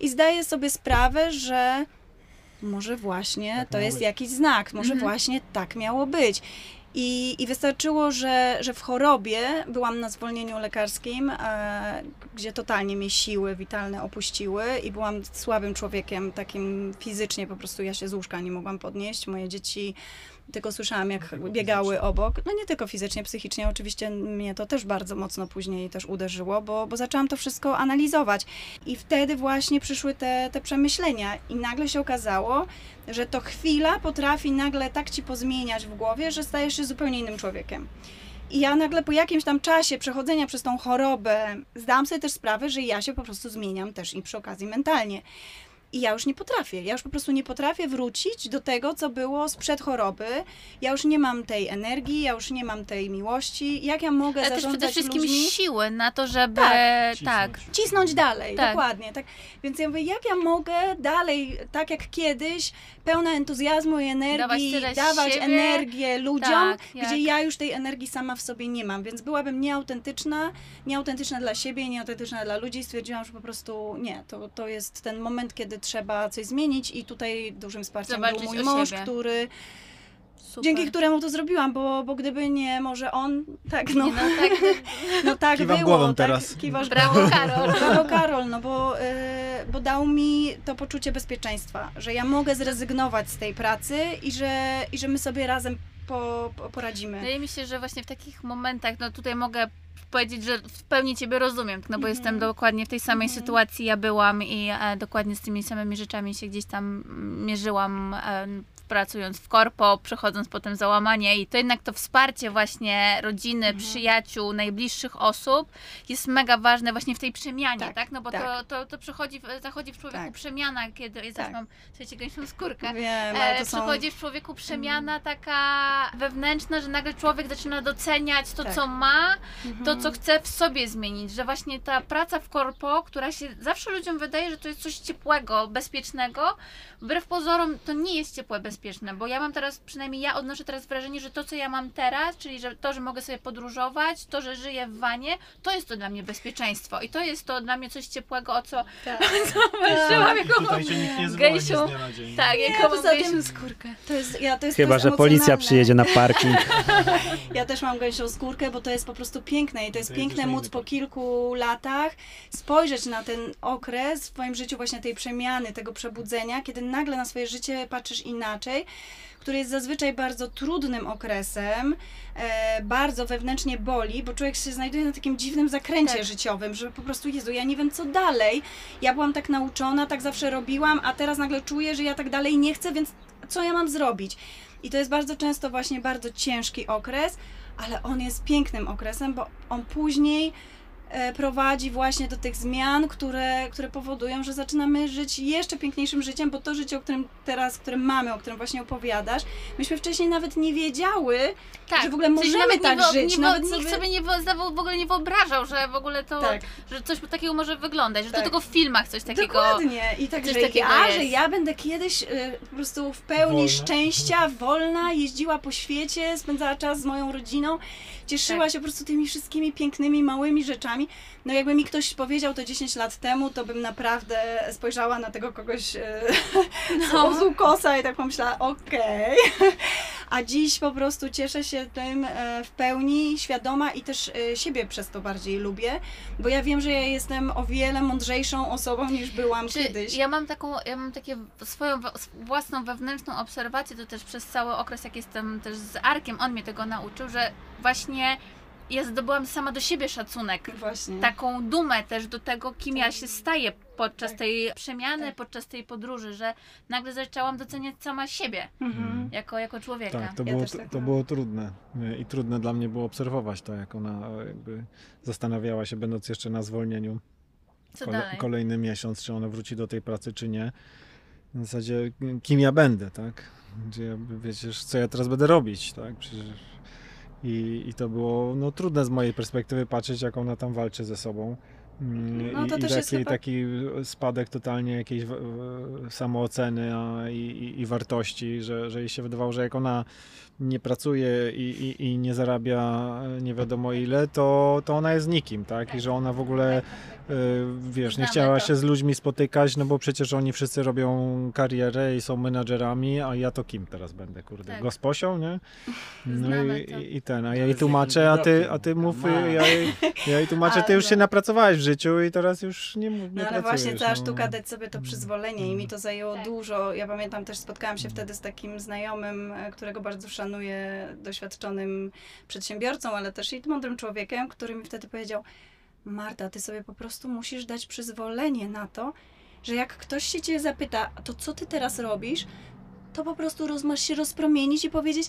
i zdaję sobie sprawę, że może właśnie Tak to jest być. jakiś znak, może Mhm. właśnie tak miało być. I, I wystarczyło, że, że w chorobie byłam na zwolnieniu lekarskim, e, gdzie totalnie mnie siły witalne opuściły i byłam słabym człowiekiem, takim fizycznie po prostu ja się z łóżka nie mogłam podnieść. Moje dzieci tylko słyszałam, jak biegały obok. No nie tylko fizycznie, psychicznie. Oczywiście mnie to też bardzo mocno później też uderzyło, bo, bo zaczęłam to wszystko analizować. I wtedy właśnie przyszły te, te przemyślenia i nagle się okazało, że to chwila potrafi nagle tak ci pozmieniać w głowie, że stajesz się zupełnie innym człowiekiem. I ja nagle po jakimś tam czasie przechodzenia przez tą chorobę zdałam sobie też sprawę, że ja się po prostu zmieniam też i przy okazji mentalnie. I ja już nie potrafię. Ja już po prostu nie potrafię wrócić do tego, co było sprzed choroby. Ja już nie mam tej energii, ja już nie mam tej miłości. Jak ja mogę Ale też przede zarządzać wszystkim ludźmi? siły na to, żeby... Tak. tak. cisnąć dalej, Tak. dokładnie. Tak. Więc ja mówię, jak ja mogę dalej, tak jak kiedyś, pełna entuzjazmu i energii, Dawać dawać energię ludziom, Tak, gdzie ja już tej energii sama w sobie nie mam, więc byłabym nieautentyczna, nieautentyczna dla siebie, nieautentyczna dla ludzi stwierdziłam, że po prostu nie, to, to jest ten moment, kiedy trzeba coś zmienić i tutaj dużym wsparciem Zawalczyć był mój mąż, siebie. który, Super. dzięki któremu to zrobiłam, bo, bo gdyby nie może on, tak no, Nie, no tak, no tak [laughs] Kiwam było. głową tak, teraz. Kiwasz brawo Karol. [laughs] Brawo Karol, no bo, y, bo dał mi to poczucie bezpieczeństwa, że ja mogę zrezygnować z tej pracy i że, i że my sobie razem po, po, poradzimy. Wydaje mi się, że właśnie w takich momentach, no tutaj mogę powiedzieć, że w pełni Ciebie rozumiem, no bo Mhm. jestem dokładnie w tej samej Mhm. sytuacji ja byłam i e, dokładnie z tymi samymi rzeczami się gdzieś tam mm, mierzyłam e, pracując w korpo, przechodząc potem załamanie i to jednak to wsparcie właśnie rodziny, Mhm. przyjaciół, najbliższych osób jest mega ważne właśnie w tej przemianie, tak? Tak, No bo tak. to, to, to przychodzi, w- zachodzi w człowieku Tak. przemiana, kiedy, ja Tak. tak. mam, słuchajcie, gęsią skórkę, Wiem, E, to są... przychodzi w człowieku przemiana taka wewnętrzna, że nagle człowiek zaczyna doceniać to, Tak. co ma Mhm. to, co chcę w sobie zmienić, że właśnie ta praca w korpo, która się zawsze ludziom wydaje, że to jest coś ciepłego, bezpiecznego, wbrew pozorom to nie jest ciepłe, bezpieczne, bo ja mam teraz, przynajmniej ja odnoszę teraz wrażenie, że to, co ja mam teraz, czyli że to, że mogę sobie podróżować, to, że żyję w wanie, to jest to dla mnie bezpieczeństwo i to jest to dla mnie coś ciepłego, o co Tak. [laughs] marzyłam jako Tutaj się nikt nie gejsiu. Tak, Nie, jako poza tym- gejsiu skórkę. To jest, ja, to jest, Chyba, to że policja przyjedzie na parking. [laughs] Ja też mam gęsią skórkę, bo to jest po prostu piękne i to jest To piękne móc po kilku latach spojrzeć na ten okres w swoim życiu właśnie tej przemiany, tego przebudzenia, kiedy nagle na swoje życie patrzysz inaczej, który jest zazwyczaj bardzo trudnym okresem, e, bardzo wewnętrznie boli, bo człowiek się znajduje na takim dziwnym zakręcie Tak. życiowym, że po prostu Jezu, ja nie wiem co dalej. Ja byłam tak nauczona, tak zawsze robiłam, a teraz nagle czuję, że ja tak dalej nie chcę, więc co ja mam zrobić? I to jest bardzo często właśnie bardzo ciężki okres, ale on jest pięknym okresem, bo on później prowadzi właśnie do tych zmian, które, które powodują, że zaczynamy żyć jeszcze piękniejszym życiem, bo to życie, o którym teraz, które mamy, o którym właśnie opowiadasz, myśmy wcześniej nawet nie wiedziały, Tak, że w ogóle możemy tak nie żyć, Nie, nawet nikt sobie- sobie nie w ogóle nie wyobrażał, że w ogóle to, Tak. że coś takiego może wyglądać, że Tak. do tego w filmach coś takiego. Dokładnie. I tak, coś że takiego ja, jest. że ja będę kiedyś y, po prostu w pełni Wolna. szczęścia, wolna, jeździła po świecie, spędzała czas z moją rodziną, cieszyła Tak. się po prostu tymi wszystkimi pięknymi, małymi rzeczami. No jakby mi ktoś powiedział to 10 lat temu, to bym naprawdę spojrzała na tego kogoś [laughs] z No. ozu kosa i tak pomyślała, okej. A dziś po prostu cieszę się tym e, w pełni, świadoma i też e, siebie przez to bardziej lubię, bo ja wiem, że ja jestem o wiele mądrzejszą osobą niż byłam Czy kiedyś. ja mam taką, ja mam takie swoją własną wewnętrzną obserwację, to też przez cały okres, jak jestem też z Arkiem, on mnie tego nauczył, że właśnie ja zdobyłam sama do siebie szacunek. Właśnie. Taką dumę też do tego, kim ja Tak. się staję podczas Tak. tej przemiany, Tak. podczas tej podróży, że nagle zaczęłam doceniać sama siebie Mhm. jako, jako człowieka. Tak, to, Ja było, też tak to mam. było trudne. I trudne dla mnie było obserwować to, jak ona jakby zastanawiała się, będąc jeszcze na zwolnieniu Co kole, dalej? kolejny miesiąc, czy ona wróci do tej pracy, czy nie. W zasadzie, kim ja będę, tak? Gdzie ja, wiecie, co ja teraz będę robić, tak? Przecież i, I to było no, trudne z mojej perspektywy patrzeć, jak ona tam walczy ze sobą. Mm, No I, i taki, chyba- taki spadek totalnie jakiejś w- w- samooceny a, i, i, i wartości, że, że jej się wydawało, że jak ona nie pracuje i, i, i nie zarabia nie wiadomo ile, to, to ona jest nikim, tak? I że ona w ogóle y, wiesz, nie chciała się z ludźmi spotykać, no bo przecież oni wszyscy robią karierę i są menadżerami, a ja to kim teraz będę, kurde? Tak. Gosposią, nie? [laughs] No i, i, ten, a ja jej tłumaczę, a ty, a ty mów, Ma. ja jej, ja jej tłumaczę, ty [laughs] już się no. napracowałeś w życiu i teraz już nie, mów- nie No ale właśnie no. sztuka dać sobie to przyzwolenie i mi to zajęło Tak. dużo. Ja pamiętam też spotkałam się wtedy z takim znajomym, e, którego bardzo szanuję, doświadczonym przedsiębiorcą, ale też i mądrym człowiekiem, który mi wtedy powiedział: Marta, ty sobie po prostu musisz dać przyzwolenie na to, że jak ktoś się cię zapyta, "A to co ty teraz robisz, to po prostu roz, masz się rozpromienić i powiedzieć: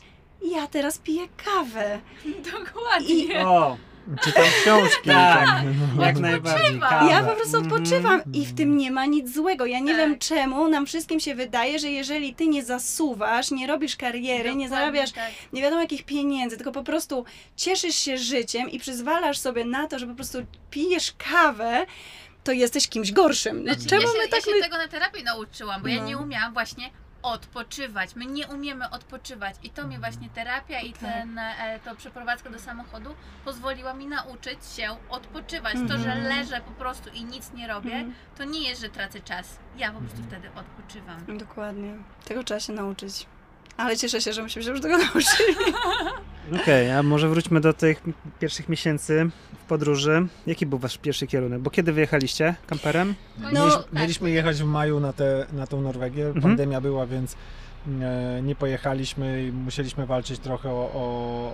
Ja teraz piję kawę. [laughs] Dokładnie. O, Czytam książki. [laughs] Tak. no. jak [laughs] najbardziej. Odpoczywam. Kawa. Ja po prostu odpoczywam i w tym nie ma nic złego. Ja nie Tak. wiem czemu nam wszystkim się wydaje, że jeżeli ty nie zasuwasz, nie robisz kariery, nie Dokładnie zarabiasz tak. nie wiadomo jakich pieniędzy, tylko po prostu cieszysz się życiem i przyzwalasz sobie na to, że po prostu pijesz kawę, to jesteś kimś gorszym. No, Znaczy, czemu ja się, my tak ja się my... tego na terapii nauczyłam, bo ja No. nie umiałam właśnie odpoczywać. My nie umiemy odpoczywać i to mnie właśnie terapia i ten, e, to przeprowadzka do samochodu pozwoliła mi nauczyć się odpoczywać. To, Mhm. że leżę po prostu i nic nie robię, Mhm. to nie jest, że tracę czas. Ja po prostu wtedy odpoczywam. Dokładnie. Tego trzeba się nauczyć. Ale cieszę się, że myśmy się już tego [laughs] nauczyli. Okej, a może wróćmy do tych pierwszych miesięcy w podróży. Jaki był wasz pierwszy kierunek? Bo kiedy wyjechaliście kamperem? No, Mieliśmy, tak. mieliśmy jechać w maju na, te, na tą Norwegię. Mhm. Pandemia była, więc e, nie pojechaliśmy i musieliśmy walczyć trochę o, o,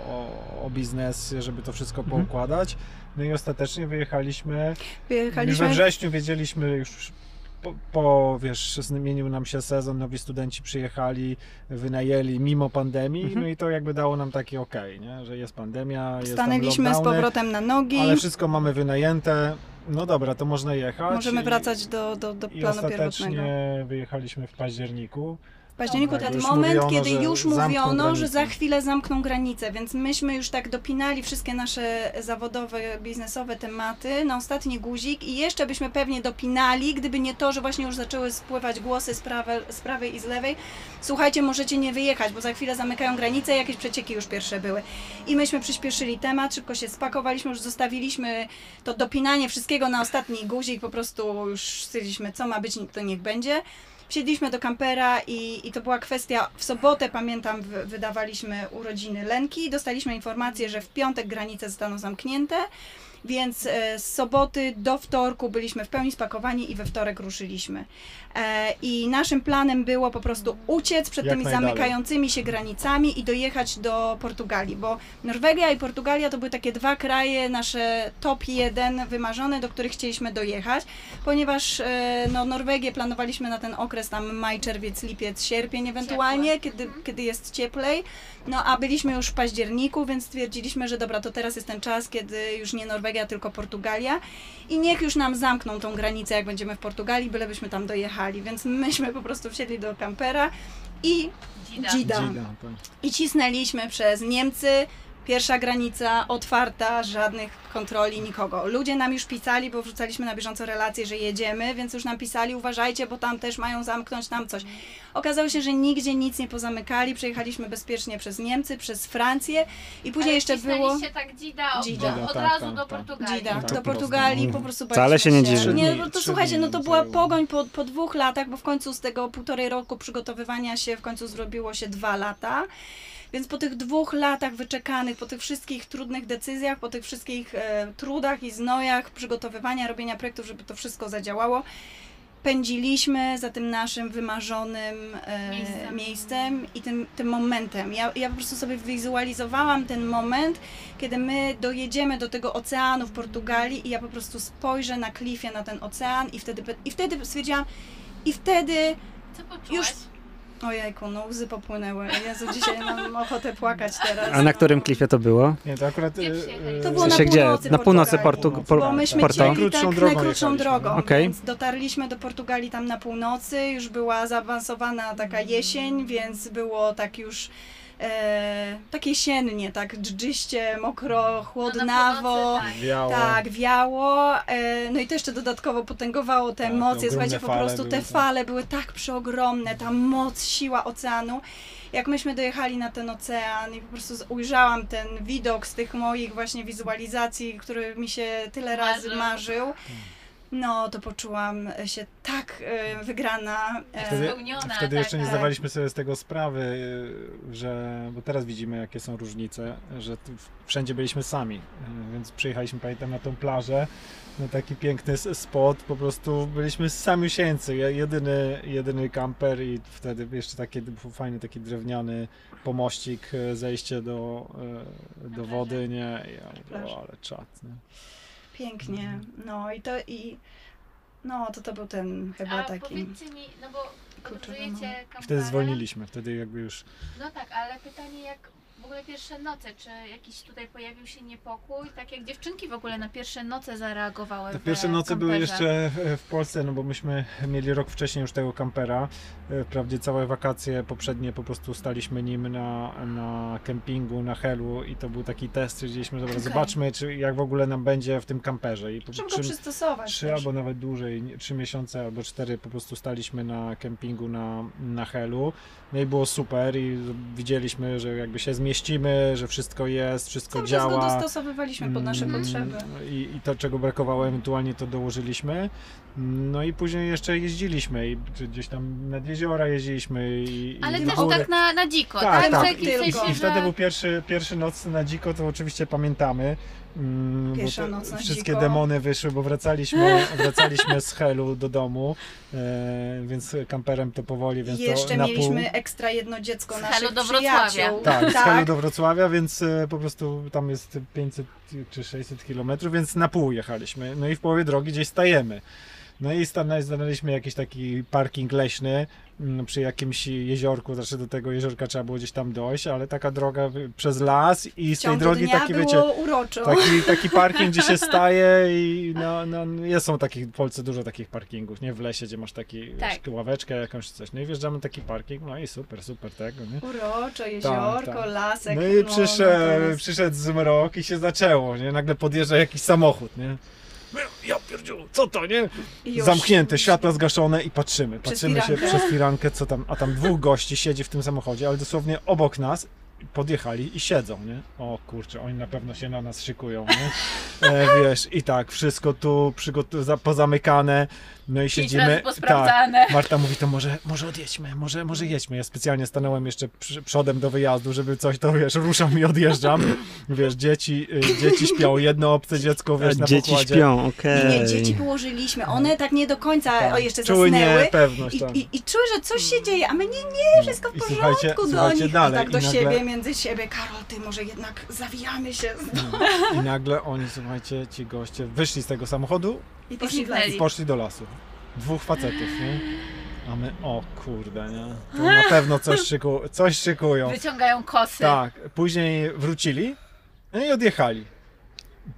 o, o biznes, żeby to wszystko Mhm. poukładać. No i ostatecznie wyjechaliśmy. Już we Wyjechaliśmy wrześniu wiedzieliśmy już po, po, wiesz, zmienił nam się sezon, nowi studenci przyjechali, wynajęli mimo pandemii, Mhm. no i to jakby dało nam taki okej, nie? że jest pandemia, jest Stanęliśmy z lockdowny, powrotem na nogi. ale wszystko mamy wynajęte, no dobra, to można jechać. Możemy I- wracać do, do, do i planu ostatecznie pierwotnego. wyjechaliśmy w październiku. Październiku Tak, ten moment, mówiono, kiedy już mówiono, że granicę. za chwilę zamkną granice, więc myśmy już tak dopinali wszystkie nasze zawodowe, biznesowe tematy na ostatni guzik i jeszcze byśmy pewnie dopinali, gdyby nie to, że właśnie już zaczęły spływać głosy z prawej, z prawej i z lewej. Słuchajcie, możecie nie wyjechać, bo za chwilę zamykają granice, jakieś przecieki już pierwsze były. I myśmy przyspieszyli temat, szybko się spakowaliśmy, już zostawiliśmy to dopinanie wszystkiego na ostatni guzik, po prostu już stwierdziliśmy, co ma być, to niech będzie. Wsiedliśmy do kampera i, i to była kwestia, w sobotę pamiętam wy- wydawaliśmy urodziny Lenki, dostaliśmy informację, że w piątek granice zostaną zamknięte, więc e, z soboty do wtorku byliśmy w pełni spakowani i we wtorek ruszyliśmy. E, I naszym planem było po prostu uciec przed Jak tymi najdalej. zamykającymi się granicami i dojechać do Portugalii, bo Norwegia i Portugalia to były takie dwa kraje, nasze top jeden wymarzone, do których chcieliśmy dojechać, ponieważ e, no, Norwegię planowaliśmy na ten okres tam maj, czerwiec, lipiec, sierpień ewentualnie, kiedy, kiedy jest cieplej, no a byliśmy już w październiku, więc stwierdziliśmy, że dobra, to teraz jest ten czas, kiedy już nie Norwegia, tylko Portugalia. I niech już nam zamkną tą granicę, jak będziemy w Portugalii, bylebyśmy tam dojechali, więc myśmy po prostu wsiedli do kampera i Dzida. Dzida. Dzida, tak. i cisnęliśmy przez Niemcy. Pierwsza granica otwarta, żadnych kontroli, nikogo. Ludzie nam już pisali, bo wrzucaliśmy na bieżąco relacje, że jedziemy, więc już nam pisali, uważajcie, bo tam też mają zamknąć tam coś. Okazało się, że nigdzie nic nie pozamykali. Przejechaliśmy bezpiecznie przez Niemcy, przez Francję i później Ale jeszcze było tak Dzida, od, Dzida. od Tak, razu tak, do tak. Portugalii. Dzida, Tak, do. Portugalii, po prostu Wcale się nie dziwię. Nie, no to słuchajcie, no to była pogoń po, po dwóch latach, bo w końcu z tego półtorej roku przygotowywania się w końcu zrobiło się dwa lata. Więc po tych dwóch latach wyczekanych, po tych wszystkich trudnych decyzjach, po tych wszystkich e, trudach i znojach przygotowywania, robienia projektów, żeby to wszystko zadziałało, pędziliśmy za tym naszym wymarzonym e, Miejscem. miejscem i tym, tym momentem. Ja, ja po prostu sobie wizualizowałam ten moment, kiedy my dojedziemy do tego oceanu w Portugalii i ja po prostu spojrzę na klifie na ten ocean i wtedy, i wtedy stwierdziłam, i wtedy Co poczułaś? Już- Ojejku, no łzy popłynęły. Jezu, dzisiaj mam ochotę płakać teraz. A na którym klifie to było? Nie, to akurat... Gdzie e, przyjechaliście? e, To było na gdzie? północy Na północy Portugalii. Portu... Por... Bo myśmy Porto? chcieli Najkrótszą tak drogą najkrótszą jechaliśmy. drogą, Okej. więc dotarliśmy do Portugalii tam na północy, już była zaawansowana taka jesień, więc było tak już e, tak jesiennie, tak dżdżyście, mokro, No, na chłodnawo. północy, tak. Wiało. Tak, wiało. E, no i to jeszcze dodatkowo potęgowało te Tak, emocje. Słuchajcie, po prostu były, te tak. fale były tak przeogromne, ta moc, siła oceanu. Jak myśmy dojechali na ten ocean i po prostu ujrzałam ten widok z tych moich właśnie wizualizacji, który mi się tyle razy Marzył. marzył, no to poczułam się tak e, wygrana. E, Wtedy, Spełniona, wtedy jeszcze nie taka. zdawaliśmy sobie z tego sprawy, y, że, bo teraz widzimy jakie są różnice, że wszędzie byliśmy sami, y, więc przyjechaliśmy, pamiętam, na tą plażę, na taki piękny s- spot, po prostu byliśmy samiusieńcy, je- jedyny, jedyny kamper i wtedy jeszcze taki fajny taki drewniany pomościk, y, zejście do, y, do wody, nie, ja mówię, o, ale czad, nie? Pięknie. No i to i no to to był ten chyba A taki. powiedzcie mi, no bo. Wtedy zwolniliśmy, wtedy jakby już No tak, ale pytanie jak ogóle pierwsze noce, czy jakiś tutaj pojawił się niepokój? Tak jak dziewczynki w ogóle na pierwsze noce zareagowały Te pierwsze noce były kamperze. jeszcze w- w Polsce, no bo myśmy mieli rok wcześniej już tego kampera. E, Wprawdzie całe wakacje poprzednie po prostu staliśmy nim na, na kempingu, na Helu i to był taki test, stwierdziliśmy, dobra, Okej. zobaczmy czy, jak w ogóle nam będzie w tym kamperze. I po Trzeba go trzy, przystosować. trzy też. albo nawet dłużej, trzy miesiące albo cztery po prostu staliśmy na kempingu na, na Helu. No i było super i widzieliśmy, że jakby się że wszystko jest, wszystko Cały czas działa. go dostosowywaliśmy pod nasze Mm, potrzeby. I, I to, czego brakowało, ewentualnie to dołożyliśmy. No i później jeszcze jeździliśmy i gdzieś tam nad jeziora jeździliśmy i, Ale i też w górę. tak na, na dziko, Tak, tak? tak. Sensie, I wtedy był pierwszy, pierwszy noc na dziko, to oczywiście pamiętamy. Mm, bo Pierwsza to noc na Wszystkie dziko. demony wyszły, bo wracaliśmy, [laughs] wracaliśmy z Helu do domu, e, więc kamperem to powoli, I więc jeszcze to na pół. mieliśmy ekstra jedno dziecko Z naszych Helu do Wrocławia. przyjaciół. Tak, z Helu do Wrocławia, więc e, po prostu tam jest 500 czy 600 kilometrów, więc na pół jechaliśmy. No i w połowie drogi gdzieś stajemy. No i znaleźliśmy jakiś taki parking leśny, mm, przy jakimś jeziorku, znaczy do tego jeziorka trzeba było gdzieś tam dojść, ale taka droga przez las i z tej drogi taki, wiecie, uroczo. Taki, taki [laughs] parking, gdzie się staje i no, no, jest, są takich, w Polsce dużo takich parkingów, nie? W lesie, gdzie masz taki, Tak. ławeczkę jakąś coś. No i wjeżdżamy taki parking, no i super, super tego, nie? Uroczo, jeziorko, tak. lasek. No i no, przyszedł, no jest- przyszedł zmrok i się zaczęło, nie? Nagle podjeżdża jakiś samochód, nie? Ja pierdziu, co to, nie? już. Zamknięte, światła zgaszone i patrzymy. Przez Patrzymy się firankę. przez [laughs] firankę, co tam, a tam dwóch gości siedzi w tym samochodzie, ale dosłownie obok nas podjechali i siedzą, nie? O kurczę, oni na pewno się na nas szykują, nie? E, wiesz, i tak, wszystko tu przygotu- za- pozamykane, no i Pięć siedzimy. razy Tak. Marta mówi, to może, może odjedźmy, może, może jedźmy. Ja specjalnie stanąłem jeszcze przy, przodem do wyjazdu, żeby coś, to wiesz, ruszam i odjeżdżam. [laughs] Wiesz, dzieci, y, dzieci śpią, jedno obce dziecko, wiesz, na Dzieci pokładzie. śpią, okej. Nie, dzieci położyliśmy. One tak nie do końca Tak. o, jeszcze Czuły zasnęły. niepewność, I, tak. i, I czuły, że coś się dzieje, a my nie, nie, wszystko w I porządku słuchajcie- do słuchajcie nich. dalej, tak do i nagle- siebie, między siebie. Karol, ty może jednak zawijamy się. I nagle oni, słuchajcie, ci goście wyszli z tego samochodu I Poszli w las. I poszli do lasu. Dwóch facetów, nie? A my, o kurde, nie? To [gasps] na pewno coś, szyku, coś szykują. Wyciągają kosy. Tak, później wrócili no i odjechali.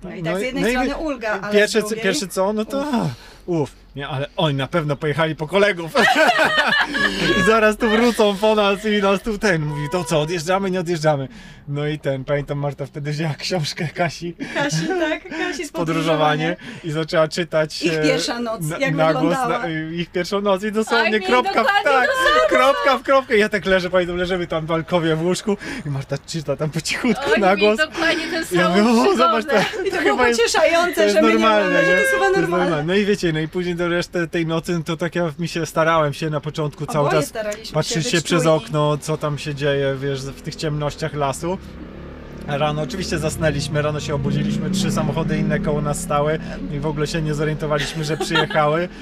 No i tak z jednej strony ulga, ale pierwsze, z drugiej... pierwsze co, no to uff. Nie, ale oni na pewno pojechali po kolegów. [laughs] I zaraz tu wrócą po nas i nas tu ten mówi, to co, odjeżdżamy, nie odjeżdżamy. No i ten, pamiętam Marta wtedy wzięła książkę Kasi, Kasi, tak, Kasi z [laughs] podróżowanie i zaczęła czytać Ich e, pierwsza noc, jak na głos na, ich pierwszą noc i dosłownie kropka w tak, kropka w kropkę. Ja tak leżę, pamiętam, leżymy tam w balkowie w łóżku i Marta czyta tam po cichutku Oj, na głos. dokładnie ten Ja sam mówię, o zobacz, to, I to, to było pocieszające, to że my normalne, nie mamy, że to jest chyba To normalne. No i wiecie, no i później do reszty tej nocy, no to tak ja mi się starałem się na początku cały Oboje czas staraliśmy patrzeć się, się przez czujni. okno, co tam się dzieje, wiesz, w tych ciemnościach lasu. Rano oczywiście zasnęliśmy, rano się obudziliśmy, trzy samochody inne koło nas stały i w ogóle się nie zorientowaliśmy, że przyjechały. [laughs]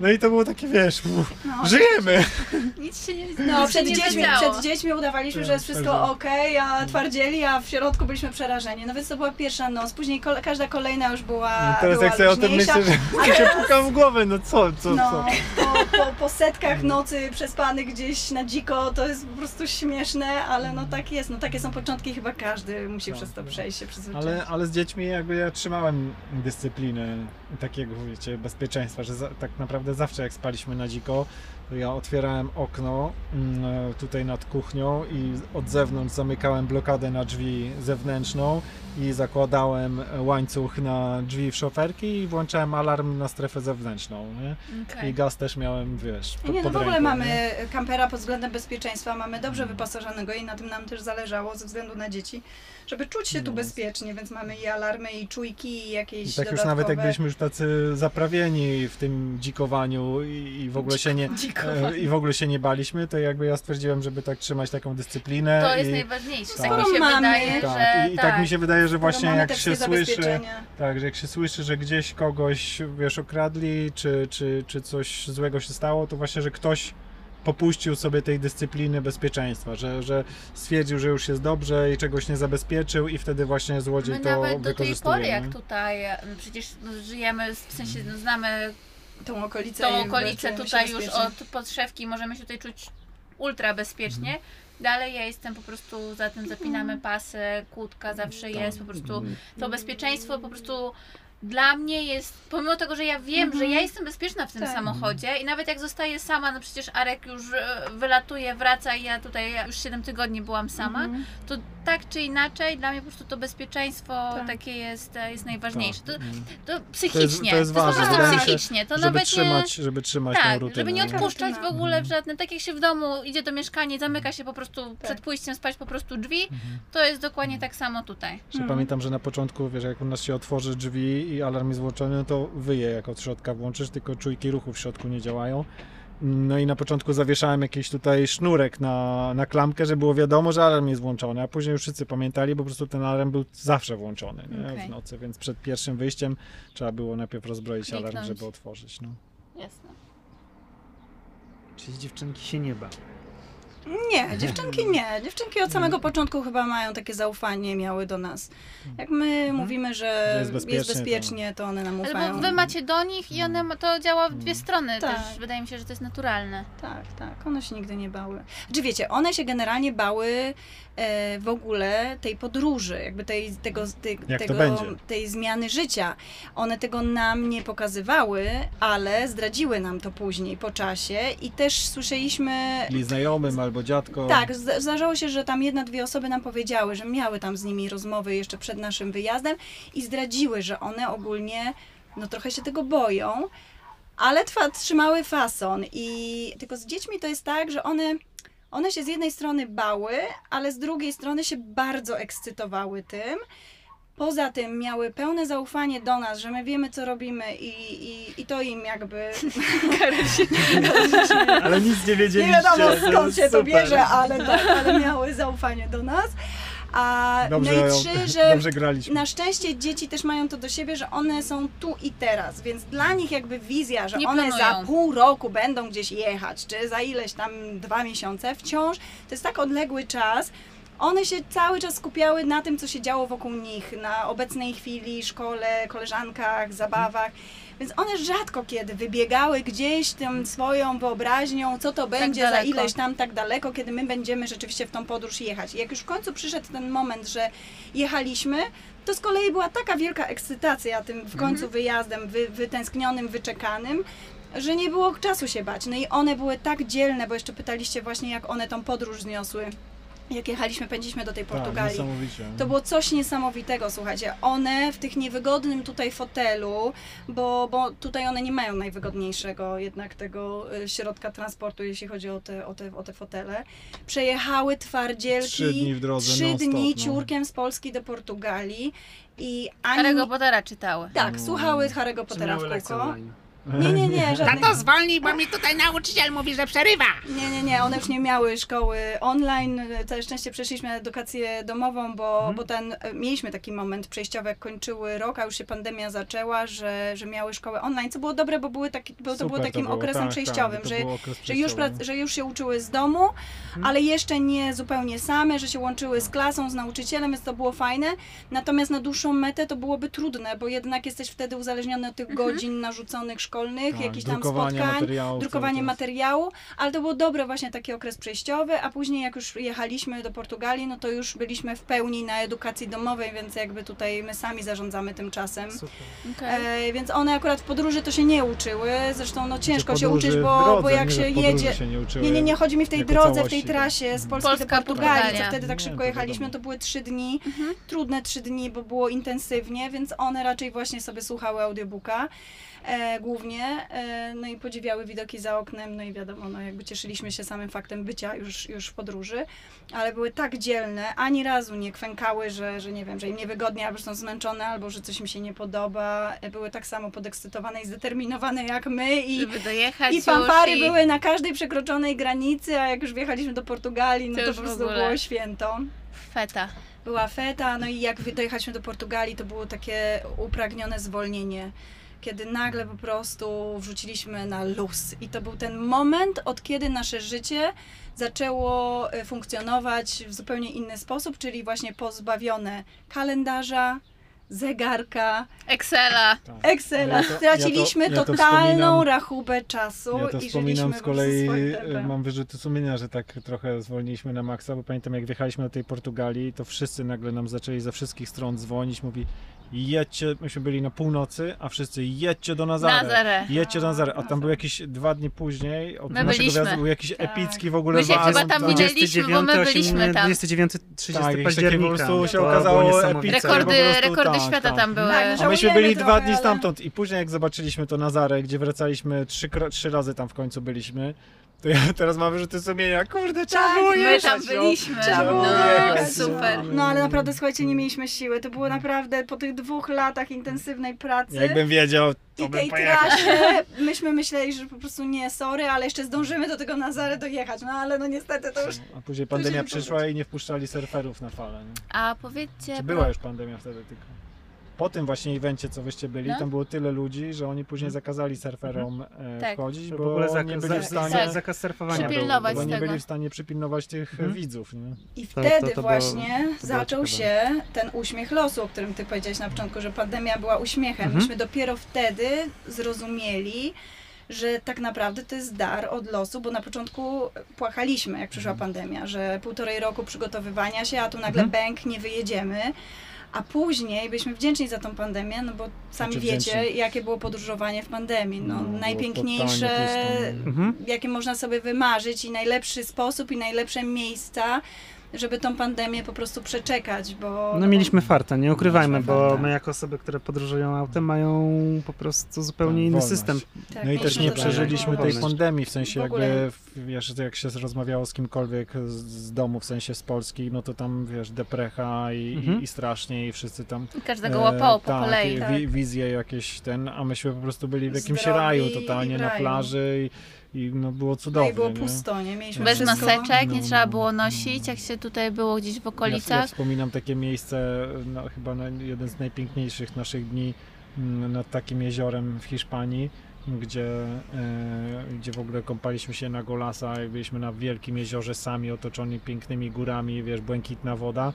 No i to było takie, wiesz, uff, No. żyjemy! [laughs] Nic się nie No, się przed nie dziećmi, zadziało. przed dziećmi udawaliśmy, że jest wszystko ok, a twardzieli, a w środku byliśmy przerażeni. No więc to była pierwsza noc, później kole, każda kolejna już była No teraz była jak sobie o tym luźniejsza. myślę, że mi [laughs] się puka w głowę, no co, co, No, co? po, po, po setkach nocy przespanych gdzieś na dziko, to jest po prostu śmieszne, ale no tak jest, no takie są początki, chyba każdy musi Tak, przez to tak. przejść się przyzwyczaić. Ale, ale z dziećmi jakby ja trzymałem dyscyplinę takiego, wiecie, bezpieczeństwa, że za, tak naprawdę zawsze jak spaliśmy na dziko, to ja otwierałem okno mm, tutaj nad kuchnią i od zewnątrz zamykałem blokadę na drzwi zewnętrzną i zakładałem łańcuch na drzwi w szoferki i włączałem alarm na strefę zewnętrzną, nie? Okej. I gaz też miałem, wiesz, pod, Nie, no pod w ogóle ręką, mamy nie? kampera pod względem bezpieczeństwa, mamy dobrze wyposażonego i na tym nam też zależało ze względu na dzieci, żeby czuć się tu No. bezpiecznie, więc mamy i alarmy, i czujki, i jakieś I tak już dodatkowe... nawet jak byliśmy już tacy zaprawieni w tym dzikowaniu i, i w ogóle się nie [laughs] Dzikowanie. i w ogóle się nie baliśmy, to jakby ja stwierdziłem, żeby tak trzymać taką dyscyplinę. To jest i, najważniejsze. Tak. Tak mi się Skoro mamy- wydaje, tak, że i, i tak mi się wydaje, że Skoro właśnie mamy jak się słyszy, tak, że jak się słyszy, że gdzieś kogoś, wiesz, okradli, czy, czy, czy coś złego się stało, to właśnie, że ktoś popuścił sobie tej dyscypliny bezpieczeństwa, że, że stwierdził, że już jest dobrze i czegoś nie zabezpieczył i wtedy właśnie złodziej My to nawet do tej pory, jak tutaj przecież no, żyjemy, w sensie no, znamy Tą okolicę. tą okolicę tutaj już od podszewki, możemy się tutaj czuć ultra bezpiecznie. Dalej ja jestem po prostu za tym, zapinamy pasy, kłódka zawsze jest, po prostu to bezpieczeństwo po prostu dla mnie jest, pomimo tego, że ja wiem, że ja jestem bezpieczna w tym Tak. samochodzie i nawet jak zostaję sama, no przecież Arek już e, wylatuje, wraca i ja tutaj ja już 7 tygodni byłam sama, Mhm. to tak czy inaczej dla mnie po prostu to bezpieczeństwo Tak. takie jest, e, jest najważniejsze. To, Mm. to psychicznie, to jest ważne, prostu wydaje mi się, psychicznie, to żeby nawet trzymać, nie... żeby trzymać tą Tak, rutynę. żeby nie odpuszczać w ogóle w żadne, tak jak się w domu idzie do mieszkania, zamyka się po prostu przed pójściem spać po prostu drzwi, Mhm. to jest dokładnie tak samo tutaj. Mhm. Pamiętam, że na początku, wiesz, jak u nas się otworzy drzwi i alarm jest włączony, no to wyje, jak od środka włączysz, tylko czujki ruchu w środku nie działają. No i na początku zawieszałem jakiś tutaj sznurek na, na klamkę, żeby było wiadomo, że alarm jest włączony, a później już wszyscy pamiętali, bo po prostu ten alarm był zawsze włączony nie? Okej. w nocy, więc przed pierwszym wyjściem trzeba było najpierw rozbroić alarm, Kliknąć. żeby otworzyć. No. Jasne. Czyli dziewczynki się nie bały. Nie, dziewczynki nie. Dziewczynki od samego początku chyba mają takie zaufanie, miały do nas. Jak my mówimy, że Że jest jest bezpiecznie, bezpiecznie, to one nam Ale ufają. bo wy macie do nich i one, ma- to działa w dwie strony Tak. też. Wydaje mi się, że to jest naturalne. Tak, tak, one się nigdy nie bały. Czy wiecie, one się generalnie bały e, w ogóle tej podróży, jakby tej, tego, tej, tego, tej zmiany życia. One tego nam nie pokazywały, ale zdradziły nam to później, po czasie i też słyszeliśmy... Ili znajomym albo dziadko. Tak, zda- zdarzało się, że tam jedna, dwie osoby nam powiedziały, że miały tam z nimi rozmowy jeszcze przed naszym wyjazdem i zdradziły, że one ogólnie no trochę się tego boją, ale trwa, trzymały fason i tylko z dziećmi to jest tak, że one one się z jednej strony bały, ale z drugiej strony się bardzo ekscytowały tym. Poza tym miały pełne zaufanie do nas, że my wiemy, co robimy i, i, i to im jakby... [laughs] [laughs] Ale nic nie Nie wiedzieliście. wiadomo to skąd się to bierze, ale tak, ale miały zaufanie do nas. A Dobrze, no i trzy, [laughs] że dobrze graliśmy. na szczęście dzieci też mają to do siebie, że one są tu i teraz, więc dla nich jakby wizja, że Nie one planują. za pół roku będą gdzieś jechać, czy za ileś tam dwa miesiące, wciąż to jest tak odległy czas. One się cały czas skupiały na tym, co się działo wokół nich, na obecnej chwili, szkole, koleżankach, zabawach. Więc one rzadko kiedy wybiegały gdzieś tym swoją wyobraźnią, co to będzie za daleko. ileś tam tak daleko, kiedy my będziemy rzeczywiście w tą podróż jechać. I jak już w końcu przyszedł ten moment, że jechaliśmy, to z kolei była taka wielka ekscytacja tym w końcu wyjazdem, wy, wytęsknionym, wyczekanym, że nie było czasu się bać. No i one były tak dzielne, bo jeszcze pytaliście właśnie, jak one tą podróż zniosły. Jak jechaliśmy, pędziliśmy do tej Tak, Portugalii. niesamowicie. To było coś niesamowitego, słuchajcie. One w tych niewygodnym tutaj fotelu, bo, bo tutaj one nie mają najwygodniejszego jednak tego y, środka transportu, jeśli chodzi o te, o te, o te fotele. Przejechały twardzielki. Trzy dni w drodze, Trzy dni no. ciurkiem z Polski do Portugalii. I ani... Harry'ego Pottera czytały. Tak, słuchały Harry'ego Pottera w kółko. Nie, nie, nie, żadnych... Tato zwolnij, bo mi tutaj nauczyciel mówi, że przerywa. Nie, nie, nie, one już nie miały szkoły online. Całe szczęście przeszliśmy na edukację domową, bo, Mhm. bo ten, mieliśmy taki moment przejściowy, jak kończyły rok, a już się pandemia zaczęła, że, że miały szkołę online, co było dobre, bo były taki, bo to było takim było, okresem tak, przejściowym, tak, to że, okres że, już prac, że już się uczyły z domu, ale jeszcze nie zupełnie same, że się łączyły z klasą, z nauczycielem, więc to było fajne. Natomiast na dłuższą metę to byłoby trudne, bo jednak jesteś wtedy uzależniony od tych godzin narzuconych szkolnych, Tak, jakichś tam spotkań materiałów drukowanie materiału, ale to było dobre właśnie taki okres przejściowy, a później jak już jechaliśmy do Portugalii, no to już byliśmy w pełni na edukacji domowej, więc jakby tutaj my sami zarządzamy tym czasem. Super. Okej. E, więc one akurat w podróży to się nie uczyły, zresztą no ciężko się uczyć, bo, drodze, bo jak nie, się jedzie... Się nie, uczyły. Nie, nie, nie, chodzi mi w tej drodze, w tej trasie z Polski Polska, do Portugalii, co Portugalia. wtedy tak Nie, szybko to jechaliśmy, to były trzy dni, Mhm. trudne trzy dni, bo było intensywnie, więc one raczej właśnie sobie słuchały audiobooka e, głównie, e, no i podziwiały widoki za oknem, no i wiadomo, no jakby cieszyliśmy się samym faktem bycia już, już w podróży, ale były tak dzielne, ani razu nie kwękały, że, że nie wiem, że im niewygodnie, albo że są zmęczone, albo że coś im się nie podoba, E, były tak samo podekscytowane i zdeterminowane jak my i Żeby dojechać i fanfary i... były na każdej przekroczonej granicy, a jak już wjechaliśmy do Portugalii, no To to, po prostu było święto. Feta. Była feta, no i jak dojechaliśmy do Portugalii, to było takie upragnione zwolnienie. Kiedy nagle po prostu wrzuciliśmy na luz. I to był ten moment, od kiedy nasze życie zaczęło e, funkcjonować w zupełnie inny sposób, czyli właśnie pozbawione kalendarza, zegarka, Excela. Tak. Excela. Ja to- Straciliśmy ja to- ja to totalną rachubę czasu Ja to i wspominam z kolei, mam wyrzuty sumienia, że tak trochę zwolniliśmy na maksa, bo pamiętam jak wjechaliśmy do tej Portugalii, to wszyscy nagle nam zaczęli ze wszystkich stron dzwonić, mówi jedźcie, myśmy byli na północy, a wszyscy jedźcie do Nazare. Nazare. Jedźcie do Nazare, a tam był jakiś dwa dni później, od My naszego byliśmy. wjazdu był jakiś Tak. epicki w ogóle My się wazon, chyba tam tak. minęliśmy, bo my byliśmy tam. 29, 30 Tak, jakieś takie po października. prostu się To okazało niesamowite. epickie. Rekordy, po prostu rekordy tak, świata tak. tam były. Tak, A myśmy Żałujemy byli dwa dni ale- stamtąd i później jak zobaczyliśmy to Nazarę, gdzie wracaliśmy trzy, kro- trzy razy tam w końcu byliśmy, to ja teraz mam wyrzuty sumienia, kurde, trzeba Tak, było My jechać, tam no. byliśmy. Trzeba było No, jechać, super. No ale naprawdę, słuchajcie, nie mieliśmy siły. To było naprawdę po tych dwóch latach intensywnej pracy Jakbym wiedział, to i bym tej pojechał. trasie, [laughs] myśmy myśleli, że po prostu nie, sorry, ale jeszcze zdążymy do tego Nazary dojechać. No ale no niestety to już... A później pandemia przyszła i nie wpuszczali surferów na falę. Nie? A powiedzcie... Czy była już pandemia wtedy tylko? Po tym właśnie evencie, co wyście byli, No. tam było tyle ludzi, że oni później zakazali surferom e, Tak. wchodzić, W bo ogóle nie byli w stanie... za- zakaz surfowania był. Przypilnować bo nie byli w stanie przypilnować tych Mhm. widzów. Nie? I To- wtedy to- to było- właśnie to było zaczął ciekawe. się ten uśmiech losu, o którym ty powiedziałeś na początku, że pandemia była uśmiechem. Mhm. Myśmy dopiero wtedy zrozumieli, że tak naprawdę to jest dar od losu, bo na początku płakaliśmy, jak przyszła Mhm. pandemia, że półtorej roku przygotowywania się, a tu nagle Mhm. bęk, nie wyjedziemy. A później byliśmy wdzięczni za tą pandemię, no bo sami Znaczy wiecie, wdzięczni. jakie było podróżowanie w pandemii. No, No, najpiękniejsze. Mhm. jakie można sobie wymarzyć i najlepszy sposób i najlepsze miejsca, żeby tą pandemię po prostu przeczekać, bo... No mieliśmy farta, nie ukrywajmy, bo farta. my jako osoby, które podróżują autem mają po prostu zupełnie inny wolność. system. tak, No i też nie przeżyliśmy tej pandemii, w sensie W ogóle. jakby, wiesz, jak się rozmawiało z kimkolwiek z, domu, w sensie z Polski, no to tam, wiesz, deprecha i, Mhm. i, i strasznie i wszyscy tam Każdego łapało po tak, kolei. i Tak. Wi- wizje jakieś ten, a myśmy po prostu byli w jakimś Zdrowi raju i totalnie na plaży i, i no było No cudownie. i było nie? pusto, nie? Mieliśmy Bez wszystko. maseczek, nie No, trzeba no, było no. nosić, jak się tutaj było gdzieś w Ja, ja okolicach. wspominam takie miejsce, no, chyba na, jeden z najpiękniejszych naszych dni mm, nad takim jeziorem w Hiszpanii, gdzie, e, gdzie w ogóle kąpaliśmy się na Golasa, byliśmy na wielkim jeziorze sami, otoczeni pięknymi górami, wiesz, błękitna woda,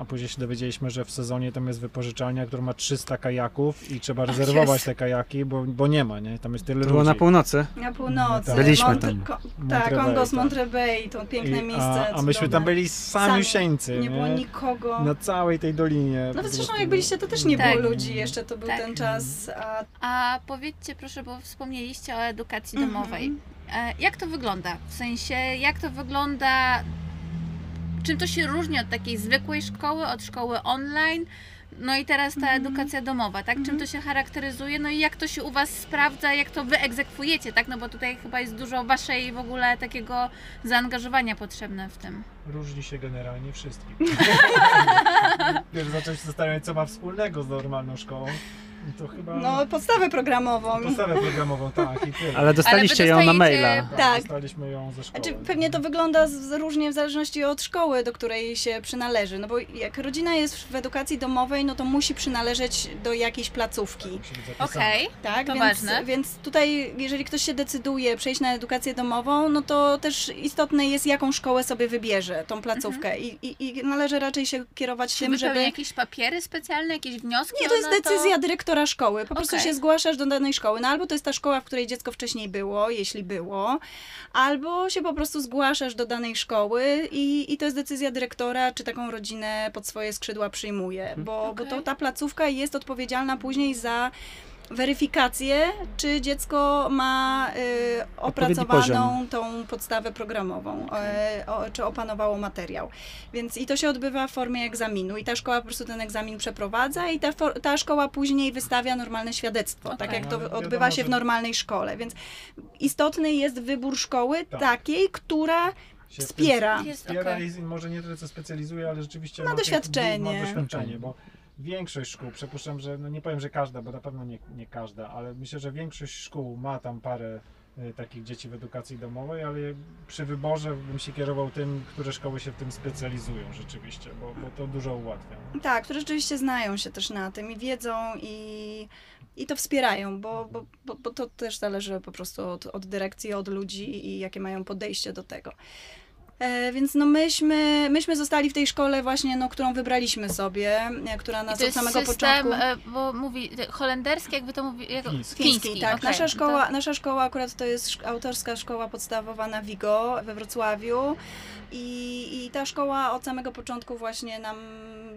a później się dowiedzieliśmy, że w sezonie tam jest wypożyczalnia, która ma 300 kajaków i trzeba rezerwować jest. te kajaki, bo, bo nie ma, nie? Tam jest tyle To było ludzi. na północy. Na północy. Tak. Byliśmy tam. Ko- tak, Kongos, tak. Monterey, to piękne I- miejsce. A, a myśmy cudowne. tam byli samiusieńcy, Nie nie? było nikogo. Na całej tej dolinie. Nawet po zresztą jak byliście, to też nie Tak. było ludzi, jeszcze to był Tak. ten czas, a A powiedzcie proszę, bo wspomnieliście o edukacji Mhm. domowej. E, Jak to wygląda? W sensie, jak to wygląda? Czym to się różni od takiej zwykłej szkoły, od szkoły online? No i teraz ta Mhm. edukacja domowa, tak? Czym Mhm. to się charakteryzuje? No i jak to się u Was sprawdza, jak to Wy egzekwujecie, tak? No bo tutaj chyba jest dużo Waszej w ogóle takiego zaangażowania potrzebne w tym. Różni się generalnie wszystkim. [laughs] Wiesz, zacząłem się zastanawiać, co ma wspólnego z normalną szkołą. To chyba no podstawę programową. podstawę programową, tak, i tyle. Ale dostaliście ją na maila. Tak. Dostaliśmy ją ze szkoły. Znaczy, pewnie to wygląda z, różnie w zależności od szkoły, do której się przynależy. No bo jak rodzina jest w edukacji domowej, no to musi przynależeć do jakiejś placówki. Okej. Tak, To więc, ważne. więc tutaj, jeżeli ktoś się decyduje przejść na edukację domową, no to też istotne jest, jaką szkołę sobie wybierze, tą placówkę. I, i, I należy raczej się kierować Czy tym, żeby. jakieś papiery specjalne, jakieś wnioski? Nie, to jest decyzja dyrektora szkoły. Po prostu Okej. się zgłaszasz do danej szkoły. No albo to jest ta szkoła, w której dziecko wcześniej było, jeśli było, albo się po prostu zgłaszasz do danej szkoły i, i to jest decyzja dyrektora, czy taką rodzinę pod swoje skrzydła przyjmuje. Bo, bo Okej. to ta placówka jest odpowiedzialna później za weryfikację, czy dziecko ma y, opracowaną tą podstawę programową, y, o, czy opanowało materiał. Więc i to się odbywa w formie egzaminu i ta szkoła po prostu ten egzamin przeprowadza i ta, for, ta szkoła później wystawia normalne świadectwo, tak Okej. jak to Ale odbywa się w normalnej szkole. Więc istotny jest wybór szkoły Tak. takiej, która wspiera. Jest Wspiera okej. i może nie tyle co specjalizuje, ale rzeczywiście Ma ma, tych- doświadczenie. Ma doświadczenie, bo większość szkół, przypuszczam, że no nie powiem, że każda, bo na pewno nie, nie każda, ale myślę, że większość szkół ma tam parę y, takich dzieci w edukacji domowej, ale przy wyborze bym się kierował tym, które szkoły się w tym specjalizują rzeczywiście, bo, bo to dużo ułatwia. Tak, które rzeczywiście znają się też na tym i wiedzą i, i to wspierają, bo, bo, bo, bo to też zależy po prostu od, od dyrekcji, od ludzi i jakie mają podejście do tego. E, więc no myśmy, myśmy zostali w tej szkole właśnie, no, którą wybraliśmy sobie, e, która nas to od samego system, początku... e, bo mówi e, holenderski, jakby to mówi... Jak... Chiński. Fiński, tak. okej. Nasza, No szkoła, nasza szkoła akurat to jest szk- autorska szkoła podstawowa na Vigo we Wrocławiu i, i ta szkoła od samego początku właśnie nam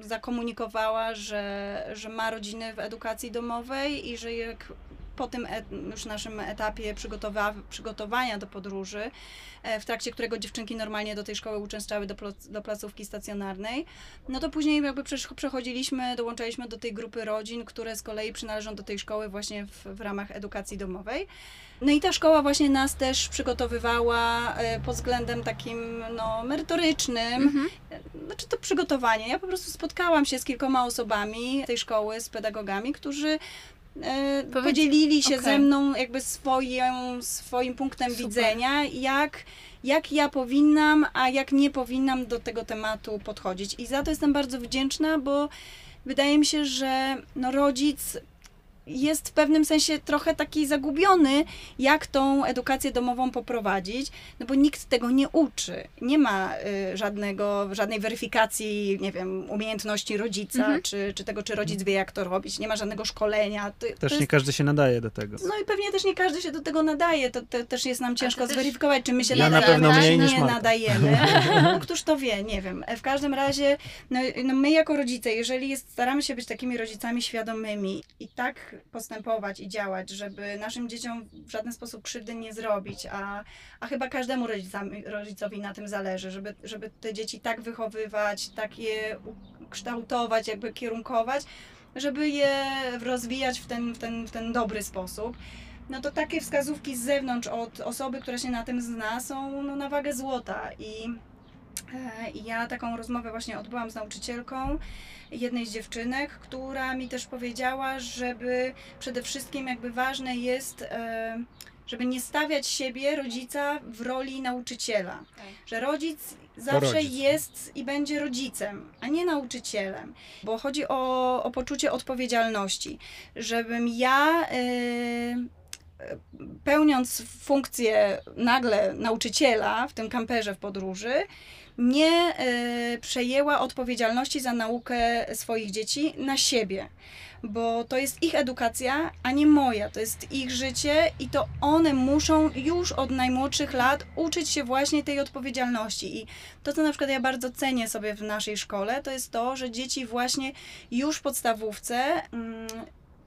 zakomunikowała, że, że ma rodziny w edukacji domowej i że jak po tym et, już naszym etapie przygotowa- przygotowania do podróży, e, w trakcie którego dziewczynki normalnie do tej szkoły uczęszczały do, plo- do placówki stacjonarnej, no to później jakby przechodziliśmy, dołączaliśmy do tej grupy rodzin, które z kolei przynależą do tej szkoły właśnie w, w ramach edukacji domowej. No i ta szkoła właśnie nas też przygotowywała e, pod względem takim no, merytorycznym, Mhm. znaczy to przygotowanie. Ja po prostu spotkałam się z kilkoma osobami tej szkoły, z pedagogami, którzy e, Powiedz- podzielili się okej. ze mną jakby swoją, swoim punktem Super. widzenia, jak, jak ja powinnam, a jak nie powinnam do tego tematu podchodzić. I za to jestem bardzo wdzięczna, bo wydaje mi się, że no, rodzic jest w pewnym sensie trochę taki zagubiony, jak tą edukację domową poprowadzić, no bo nikt tego nie uczy. Nie ma y, żadnego, żadnej weryfikacji, nie wiem, umiejętności rodzica, Mhm. czy, czy tego, czy rodzic wie, jak to robić. Nie ma żadnego szkolenia. To, to Też jest nie każdy się nadaje do tego. no i pewnie też nie każdy się do tego nadaje. To, to też jest nam ciężko to też zweryfikować, czy my się Ja na nadajemy, pewno czy nie nadajemy. [laughs] No, któż to wie, nie wiem. W każdym razie, no, no my jako rodzice, jeżeli jest, staramy się być takimi rodzicami świadomymi i tak postępować i działać, żeby naszym dzieciom w żaden sposób krzywdy nie zrobić, a, a chyba każdemu rodzicami, rodzicowi na tym zależy, żeby, żeby te dzieci tak wychowywać, tak je kształtować, jakby kierunkować, żeby je rozwijać w ten, w ten, w ten dobry sposób. No to takie wskazówki z zewnątrz od osoby, która się na tym zna, są no, na wagę złota. I ja taką rozmowę właśnie odbyłam z nauczycielką jednej z dziewczynek, która mi też powiedziała, żeby przede wszystkim jakby ważne jest, e, żeby nie stawiać siebie, rodzica, w roli nauczyciela. Że rodzic zawsze rodzic. jest i będzie rodzicem, a nie nauczycielem. Bo chodzi o, o poczucie odpowiedzialności. Żebym ja. e, pełniąc funkcję nagle nauczyciela w tym kamperze w podróży, nie e, przejęła odpowiedzialności za naukę swoich dzieci na siebie. Bo to jest ich edukacja, a nie moja. To jest ich życie i to one muszą już od najmłodszych lat uczyć się właśnie tej odpowiedzialności. I to, co na przykład ja bardzo cenię sobie w naszej szkole, to jest to, że dzieci właśnie już w podstawówce mm,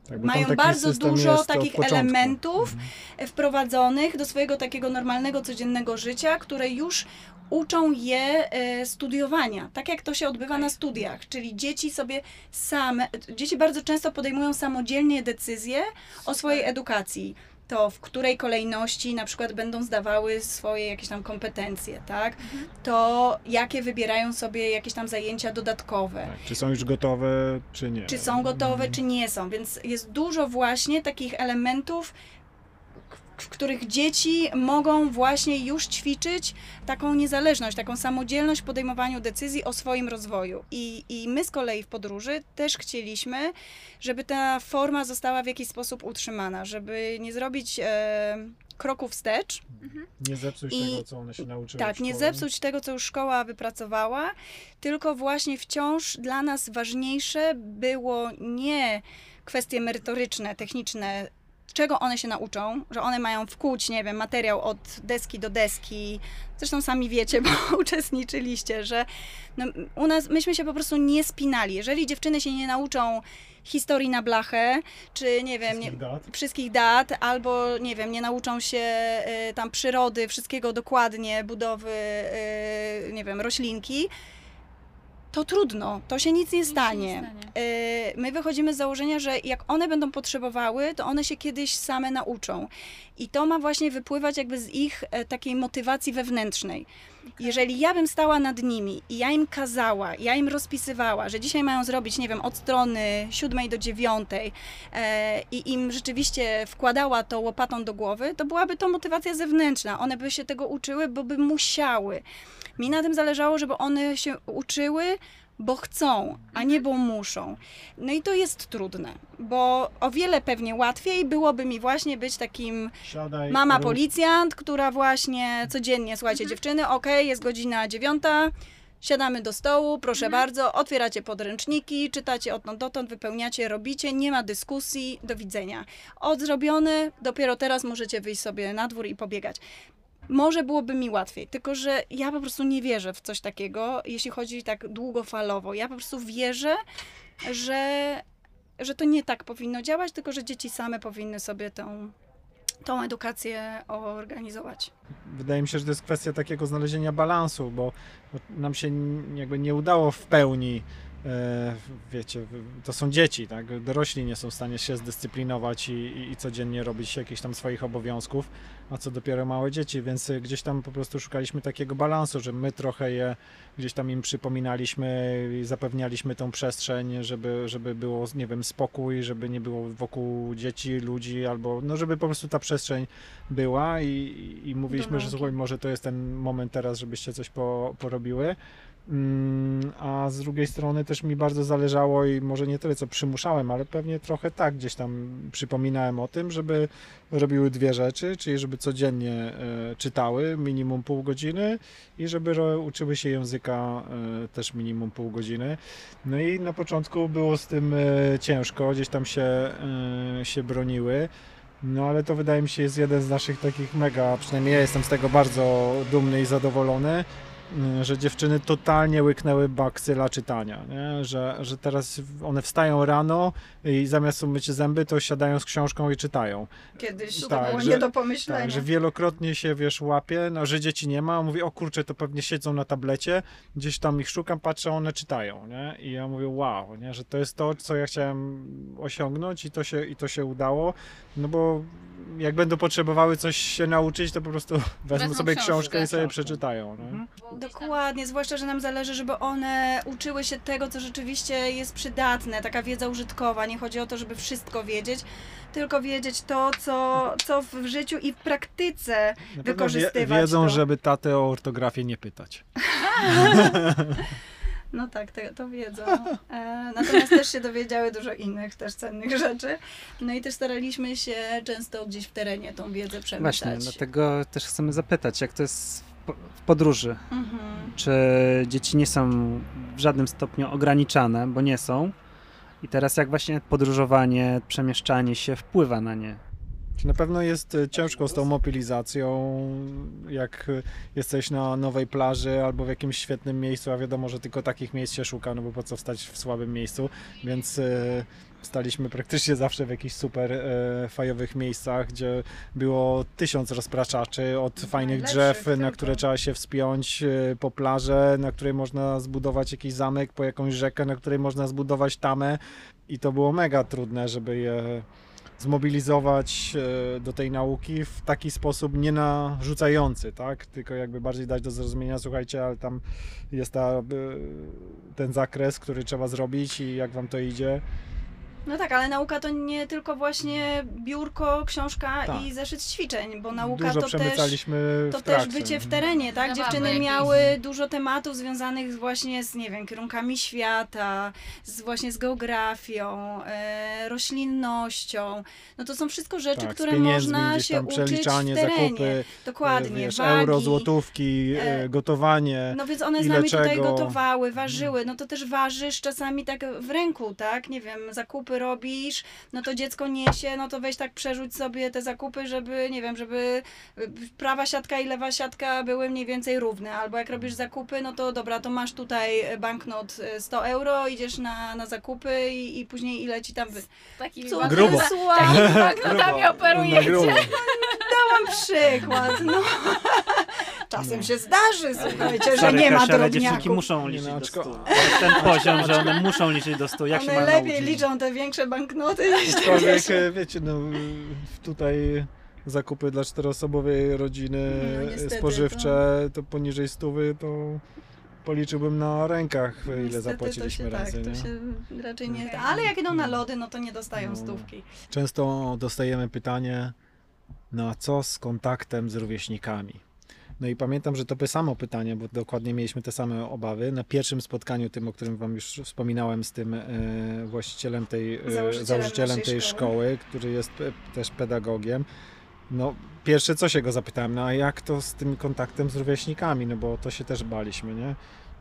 Tak, mają bardzo dużo takich elementów Mhm. wprowadzonych do swojego takiego normalnego, codziennego życia, które już uczą je e, studiowania, tak jak to się odbywa na studiach, czyli dzieci sobie same, dzieci bardzo często podejmują samodzielnie decyzje o swojej edukacji. To w której kolejności na przykład będą zdawały swoje jakieś tam kompetencje, tak? To jakie wybierają sobie jakieś tam zajęcia dodatkowe Tak, czy są już gotowe, czy nie. czy są gotowe, Mhm. czy nie są. Więc jest dużo właśnie takich elementów, w których dzieci mogą właśnie już ćwiczyć taką niezależność, taką samodzielność w podejmowaniu decyzji o swoim rozwoju. I, I my z kolei w podróży też chcieliśmy, żeby ta forma została w jakiś sposób utrzymana, żeby nie zrobić e, kroku wstecz, Nie zepsuć I- tego, co one się nauczyły tak, w nie zepsuć tego, co już szkoła wypracowała, tylko właśnie wciąż dla nas ważniejsze było nie kwestie merytoryczne, techniczne, czego one się nauczą, że one mają wkuć, nie wiem, materiał od deski do deski. Zresztą sami wiecie, [laughs] bo uczestniczyliście, że no, u nas myśmy się po prostu nie spinali. Jeżeli dziewczyny się nie nauczą historii na blachę, czy nie wiem, nie, Wszystkich dat. wszystkich dat, albo nie wiem, nie nauczą się y, tam przyrody, wszystkiego dokładnie, budowy, y, nie wiem, roślinki, to trudno, to się nic nie Nic stanie. nie stanie. Y, My wychodzimy z założenia, że jak one będą potrzebowały, to one się kiedyś same nauczą. I to ma właśnie wypływać jakby z ich e, takiej motywacji wewnętrznej. Jeżeli ja bym stała nad nimi i ja im kazała, ja im rozpisywała, że dzisiaj mają zrobić, nie wiem, od strony siódmej do dziewiątej e, i im rzeczywiście wkładała to łopatą do głowy, to byłaby to motywacja zewnętrzna. One by się tego uczyły, bo by musiały. Mi na tym zależało, żeby one się uczyły, bo chcą, a nie bo muszą. No i to jest trudne, bo o wiele pewnie łatwiej byłoby mi właśnie być takim Siadaj, mama rób- policjant, która właśnie codziennie, słuchajcie dziewczyny, okej, jest godzina dziewiąta, siadamy do stołu, proszę bardzo, otwieracie podręczniki, czytacie odtąd dotąd, wypełniacie, robicie, nie ma dyskusji, do widzenia. Odzrobione, dopiero teraz możecie wyjść sobie na dwór i pobiegać. Może byłoby mi łatwiej, tylko że ja po prostu nie wierzę w coś takiego, jeśli chodzi tak długofalowo. Ja po prostu wierzę, że, że to nie tak powinno działać, tylko że dzieci same powinny sobie tą, tą edukację organizować. Wydaje mi się, że to jest kwestia takiego znalezienia balansu, bo nam się jakby nie udało w pełni, wiecie, w- to są dzieci, tak? Dorośli nie są w stanie się zdyscyplinować i, i, i codziennie robić jakichś tam swoich obowiązków, a co dopiero małe dzieci, więc e, gdzieś tam po prostu szukaliśmy takiego balansu, że my trochę je gdzieś tam im przypominaliśmy i zapewnialiśmy tą przestrzeń, żeby, żeby było, nie wiem, spokój, żeby nie było wokół dzieci, ludzi, albo no żeby po prostu ta przestrzeń była i, i mówiliśmy, że słuchaj, może to jest ten moment teraz, żebyście coś po, porobiły. Mm, A z drugiej strony też mi bardzo zależało i może nie tyle co przymuszałem, ale pewnie trochę tak gdzieś tam przypominałem o tym, żeby robiły dwie rzeczy, czyli żeby codziennie e, czytały minimum pół godziny i żeby uczyły się języka e, też minimum pół godziny. No i na początku było z tym e, ciężko, gdzieś tam się, się broniły. No ale to wydaje mi się jest jeden z naszych takich mega, przynajmniej ja jestem z tego bardzo dumny i zadowolony, że dziewczyny totalnie łyknęły bakcyla czytania, nie? Że, że teraz one wstają rano i zamiast umyć zęby, to siadają z książką i czytają. Kiedyś to Tak, było że- nie do pomyślenia. Tak, że wielokrotnie się, wiesz, łapie, no, że dzieci nie ma, mówi, o kurczę, to pewnie siedzą na tablecie, gdzieś tam ich szukam, patrzę, one czytają, nie? I ja mówię, wow, nie? Że to jest to, co ja chciałem osiągnąć i to się, i to się udało, no bo jak będą potrzebowały coś się nauczyć, to po prostu [laughs] wezmą Wezmą sobie książkę. książkę i sobie Książkę. przeczytają, nie? Dokładnie, zwłaszcza, że nam zależy, żeby one uczyły się tego, co rzeczywiście jest przydatne, taka wiedza użytkowa. Nie chodzi o to, żeby wszystko wiedzieć, tylko wiedzieć to, co, co w życiu i w praktyce Na pewno wie, wykorzystywać wiedzą, to. żeby tatę o ortografię nie pytać. [laughs] No tak, to, to wiedzą. E, natomiast też się dowiedziały dużo innych też cennych rzeczy. No i też staraliśmy się często gdzieś w terenie tą wiedzę przemyśleć. Właśnie, dlatego też chcemy zapytać, jak to jest w po- w podróży. Mhm. Czy dzieci nie są w żadnym stopniu ograniczane, bo nie są. I teraz jak właśnie podróżowanie, przemieszczanie się wpływa na nie? Czy Na pewno jest e, ciężko z tą mobilizacją, jak e, jesteś na nowej plaży albo w jakimś świetnym miejscu, a wiadomo, że tylko takich miejsc się szuka, no bo po co wstać w słabym miejscu, więc e, staliśmy praktycznie zawsze w jakichś super e, fajowych miejscach, gdzie było tysiąc rozpraszaczy, od fajnych drzew, na tylko. które trzeba się wspiąć, e, po plażę, na której można zbudować jakiś zamek, po jakąś rzekę, na której można zbudować tamę i to było mega trudne, żeby je zmobilizować e, do tej nauki w taki sposób nie narzucający, tak? Tylko jakby bardziej dać do zrozumienia, słuchajcie, ale tam jest ta, e, ten zakres, który trzeba zrobić i jak wam to idzie. No tak, ale nauka to nie tylko właśnie biurko, książka Tak. i zeszyt ćwiczeń, bo nauka Dużo to też to w też bycie w terenie, tak? Dziewczyny jakieś. miały dużo tematów związanych właśnie z, nie wiem, kierunkami świata, z właśnie z geografią, e, roślinnością. No to są wszystko rzeczy, tak, które można się uczyć w przeliczanie, terenie. zakupy, Dokładnie, wiesz, wagi. euro, złotówki, e, E, gotowanie. No więc one z nami tutaj czego. gotowały, ważyły, no to też ważysz czasami tak w ręku, tak? Nie wiem, zakupy robisz, no to dziecko niesie, no to weź tak przerzuć sobie te zakupy, żeby, nie wiem, żeby y, prawa siatka i lewa siatka były mniej więcej równe, albo jak robisz zakupy, no to dobra, to masz tutaj banknot y, 100 euro, idziesz na, na zakupy i, i później ile ci tam wy... Taki Co Grubo. Takimi banknotami operujecie. Dałam przykład, no. Czasem się zdarzy, słuchajcie, że nie ma Kasia, ale dziewczynki drobniaków. muszą liczyć no, do. To jest ten poziom, że one muszą liczyć do stu. Jak się One ma lepiej nauczyć? liczą te większe banknoty niż te Aczkolwiek, mniejsze. e, wiecie, no tutaj zakupy dla czteroosobowej rodziny No, niestety, spożywcze, to poniżej stówy, to policzyłbym na rękach, ile Niestety zapłaciliśmy to się, razy. Tak, to nie? się raczej nie... Ale jak idą na lody, no to nie dostają No. stówki. Często dostajemy pytanie, no a co z kontaktem z rówieśnikami? No i pamiętam, że to by samo pytanie, bo dokładnie mieliśmy te same obawy. Na pierwszym spotkaniu, tym, o którym Wam już wspominałem, z tym e, właścicielem tej, e, Założycielem założycielem tej szkoły. szkoły, który jest pe, też pedagogiem. No, pierwsze co się go zapytałem, no a jak to z tym kontaktem z rówieśnikami, no bo to się też baliśmy, nie?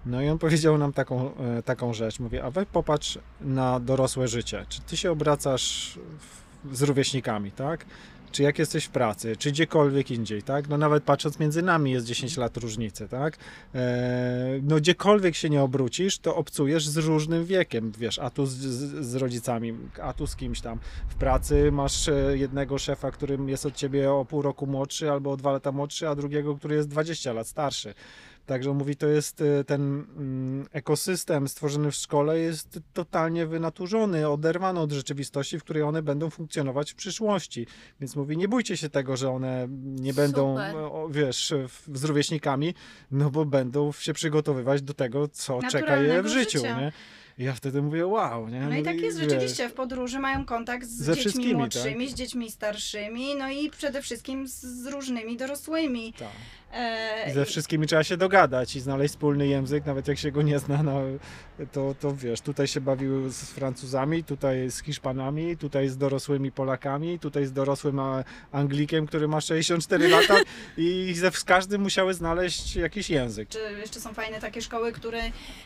No i on powiedział nam taką, e, taką rzecz, mówię, a weź popatrz na dorosłe życie. Czy ty się obracasz w, z rówieśnikami, tak? Czy jak jesteś w pracy, czy gdziekolwiek indziej, tak? No nawet patrząc między nami jest 10 lat różnicy, tak? E, no gdziekolwiek się nie obrócisz, to obcujesz z różnym wiekiem, wiesz, a tu z, z, z rodzicami, a tu z kimś tam. W pracy masz e, jednego szefa, który jest od ciebie o pół roku młodszy albo o dwa lata młodszy, a drugiego, który jest 20 lat starszy. Także on mówi, to jest e, ten mm, ekosystem stworzony w szkole jest totalnie wynaturzony, oderwany od rzeczywistości, w której one będą funkcjonować w przyszłości. Więc mówi, nie bójcie się tego, że one nie będą, Super. wiesz, z rówieśnikami, no bo będą się przygotowywać do tego, co czeka je w życiu, życia. nie? Ja wtedy mówię, wow, nie? No i tak jest rzeczywiście, w podróży mają kontakt z Ze dziećmi młodszymi, z dziećmi starszymi, no i przede wszystkim z, z różnymi dorosłymi. Tak. E, I ze wszystkimi trzeba się dogadać i znaleźć wspólny język, nawet jak się go nie zna, no, to, to wiesz, tutaj się bawiły z Francuzami, tutaj z Hiszpanami, tutaj z dorosłymi Polakami, tutaj z dorosłym Anglikiem, który ma 64 lata [laughs] i ze, z każdym musiały znaleźć jakiś język. Czy jeszcze są fajne takie szkoły, które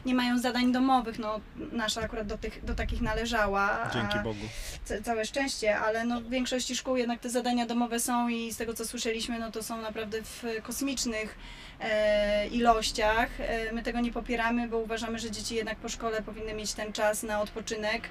nie mają zadań domowych, no nasza akurat do, tych, do takich należała. Dzięki Bogu. ca- całe szczęście, ale no w większości szkół jednak te zadania domowe są i z tego co słyszeliśmy, no to są naprawdę w kosmicznych e, ilościach. E, my tego nie popieramy, bo uważamy, że dzieci jednak po szkole powinny mieć ten czas na odpoczynek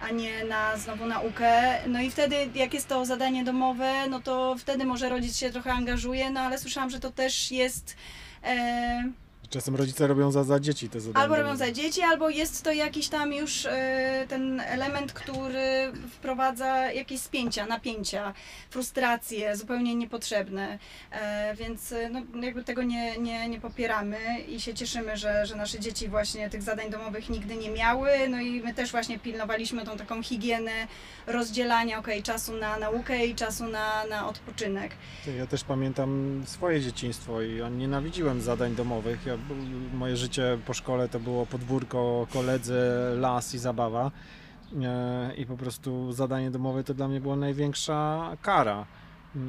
a nie na znowu naukę. No i wtedy, jak jest to zadanie domowe, no to wtedy może rodzic się trochę angażuje, no ale słyszałam, że to też jest e, Czasem rodzice robią za, za dzieci te zadania. Albo robią za dzieci, albo jest to jakiś tam już e, ten element, który wprowadza jakieś spięcia, napięcia, frustracje zupełnie niepotrzebne. E, więc e, no, jakby tego nie, nie, nie popieramy i się cieszymy, że, że nasze dzieci właśnie tych zadań domowych nigdy nie miały. No i my też właśnie pilnowaliśmy tą taką higienę rozdzielania okej, czasu na naukę i czasu na, na odpoczynek. Ja też pamiętam swoje dzieciństwo i ja nienawidziłem zadań domowych. Ja, moje życie po szkole to było podwórko, koledzy, las i zabawa. E, I po prostu zadanie domowe to dla mnie była największa kara.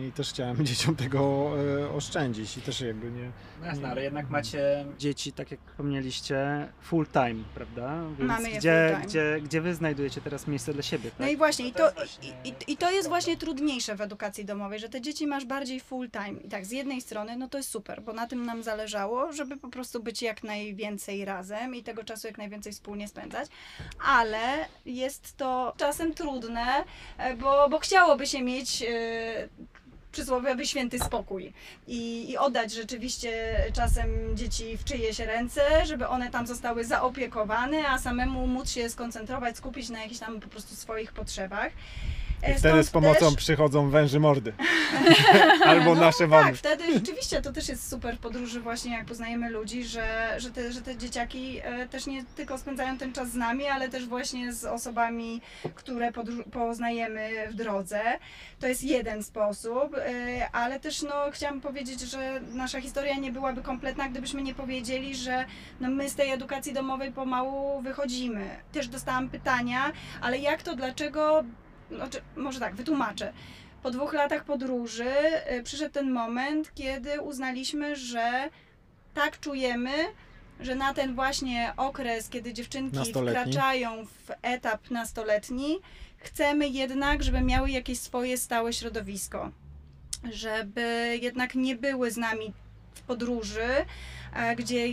I też chciałem [laughs] dzieciom tego e, oszczędzić i też jakby nie... No jasne, ale jednak macie dzieci, tak jak wspomnieliście, full time, prawda? Więc Mamy je gdzie, full time. Gdzie, gdzie wy znajdujecie teraz miejsce dla siebie, tak? No i właśnie, i To to, jest właśnie- i, i, i to jest właśnie trudniejsze w edukacji domowej, że te dzieci masz bardziej full time. I tak, z jednej strony, no to jest super, bo na tym nam zależało, żeby po prostu być jak najwięcej razem i tego czasu jak najwięcej wspólnie spędzać, ale jest to czasem trudne, e, bo, bo chciałoby się mieć e, przysłowiowy święty spokój i, i oddać rzeczywiście czasem dzieci w czyjeś ręce, żeby one tam zostały zaopiekowane, a samemu móc się skoncentrować, skupić na jakichś tam po prostu swoich potrzebach. E, I wtedy z pomocą też- przychodzą węży mordy. [laughs] Albo no, nasze wamy. Tak, wtedy rzeczywiście to też jest super w podróży właśnie jak poznajemy ludzi, że, że, te, że te dzieciaki e, też nie tylko spędzają ten czas z nami, ale też właśnie z osobami, które poznajemy w drodze. To jest jeden sposób, e, ale też no, chciałam powiedzieć, że nasza historia nie byłaby kompletna, gdybyśmy nie powiedzieli, że no, my z tej edukacji domowej pomału wychodzimy. Też dostałam pytania, ale jak to, dlaczego, znaczy, może tak, wytłumaczę. Po dwóch latach podróży y, przyszedł ten moment, kiedy uznaliśmy, że tak czujemy, że na ten właśnie okres, kiedy dziewczynki wkraczają w etap nastoletni, chcemy jednak, żeby miały jakieś swoje stałe środowisko. Żeby jednak nie były z nami w podróży, e, gdzie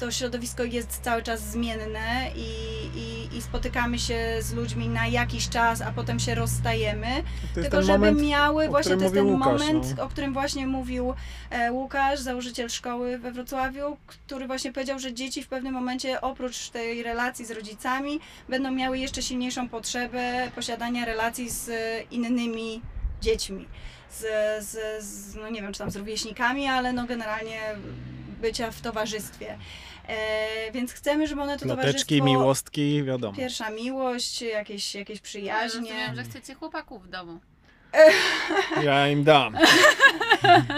to środowisko jest cały czas zmienne i, i, i spotykamy się z ludźmi na jakiś czas, a potem się rozstajemy. Tylko żeby moment, miały, właśnie to jest ten Łukasz, moment, no. o którym właśnie mówił e, Łukasz, założyciel szkoły we Wrocławiu, który właśnie powiedział, że dzieci w pewnym momencie oprócz tej relacji z rodzicami będą miały jeszcze silniejszą potrzebę posiadania relacji z innymi dziećmi. Z, z, z, no nie wiem, czy tam z rówieśnikami, ale no generalnie bycia w towarzystwie. E, więc chcemy, żeby one to ploteczki, towarzystwo... miłostki, wiadomo. Pierwsza miłość, jakieś, jakieś przyjaźnie. Rozumiem, że chcecie chłopaków w domu. Ja im dam. [laughs]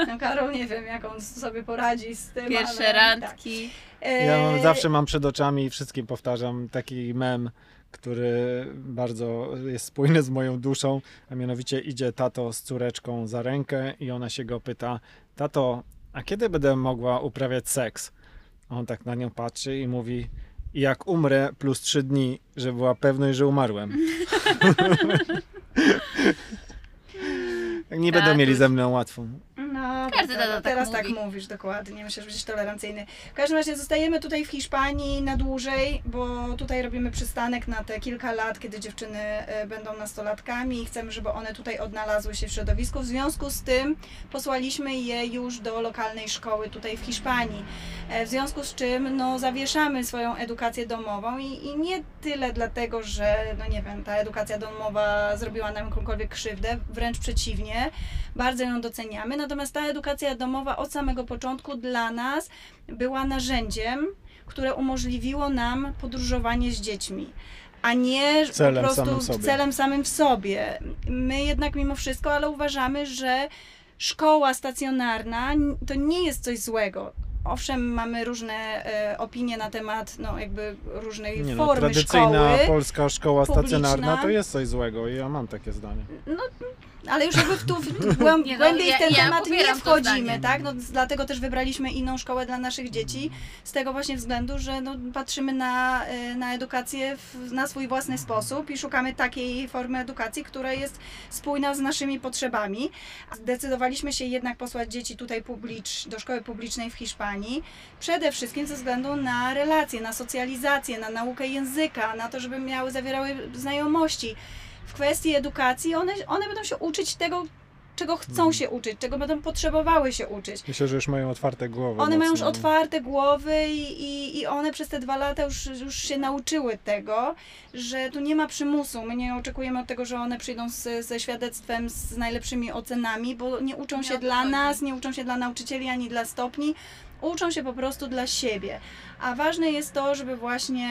No Karol nie wiem, jak on sobie poradzi z tym. Pierwsze ale, randki. Tak. Ja E, zawsze mam przed oczami i wszystkim powtarzam taki mem, który bardzo jest spójny z moją duszą, a mianowicie idzie tato z córeczką za rękę i ona się go pyta, tato, a kiedy będę mogła uprawiać seks? A on tak na nią patrzy i mówi, jak umrę plus trzy dni, żeby była pewność, że umarłem. [laughs] Nie będą mieli Tatuś. ze mną łatwo. No, Każdy prawda, tata tak teraz tak, mówi. mówisz, dokładnie. Myślę, że będziesz tolerancyjny. W każdym razie zostajemy tutaj w Hiszpanii na dłużej, bo tutaj robimy przystanek na te kilka lat, kiedy dziewczyny e, będą nastolatkami i chcemy, żeby one tutaj odnalazły się w środowisku. W związku z tym posłaliśmy je już do lokalnej szkoły tutaj w Hiszpanii. E, W związku z czym no, zawieszamy swoją edukację domową i, i nie tyle dlatego, że no nie wiem, ta edukacja domowa zrobiła nam jakąkolwiek krzywdę, wręcz przeciwnie, bardzo ją doceniamy. Natomiast ta edukacja domowa od samego początku dla nas była narzędziem, które umożliwiło nam podróżowanie z dziećmi. A nie Celem po prostu samym celem samym w sobie. My jednak mimo wszystko, ale uważamy, że szkoła stacjonarna to nie jest coś złego. Owszem, mamy różne e, opinie na temat no, jakby różnej Nie no, formy tradycyjna szkoły. polska szkoła publiczna. stacjonarna to jest coś złego i ja mam takie zdanie. No, ale już jakby w tu w [laughs] głęb, Nie no, głębiej ja- w ten ja temat nie wchodzimy, tak? No, dlatego też wybraliśmy inną szkołę dla naszych dzieci, z tego właśnie względu, że no, patrzymy na, y, na edukację w, na swój własny sposób i szukamy takiej formy edukacji, która jest spójna z naszymi potrzebami. Zdecydowaliśmy się jednak posłać dzieci tutaj publicz, do szkoły publicznej w Hiszpanii, przede wszystkim ze względu na relacje, na socjalizację, na naukę języka, na to, żeby miały, zawierały znajomości w kwestii edukacji one, one będą się uczyć tego, czego chcą Mhm. się uczyć, czego będą potrzebowały się uczyć. Myślę, że już mają otwarte głowy. One mają już mocno. otwarte głowy i, i, i one przez te dwa lata już, już się nauczyły tego, że tu nie ma przymusu. My nie oczekujemy od tego, że one przyjdą z, ze świadectwem z najlepszymi ocenami, bo nie uczą Nie się dla chodzi. nas, nie uczą się dla nauczycieli ani dla stopni. Uczą się po prostu dla siebie. A ważne jest to, żeby właśnie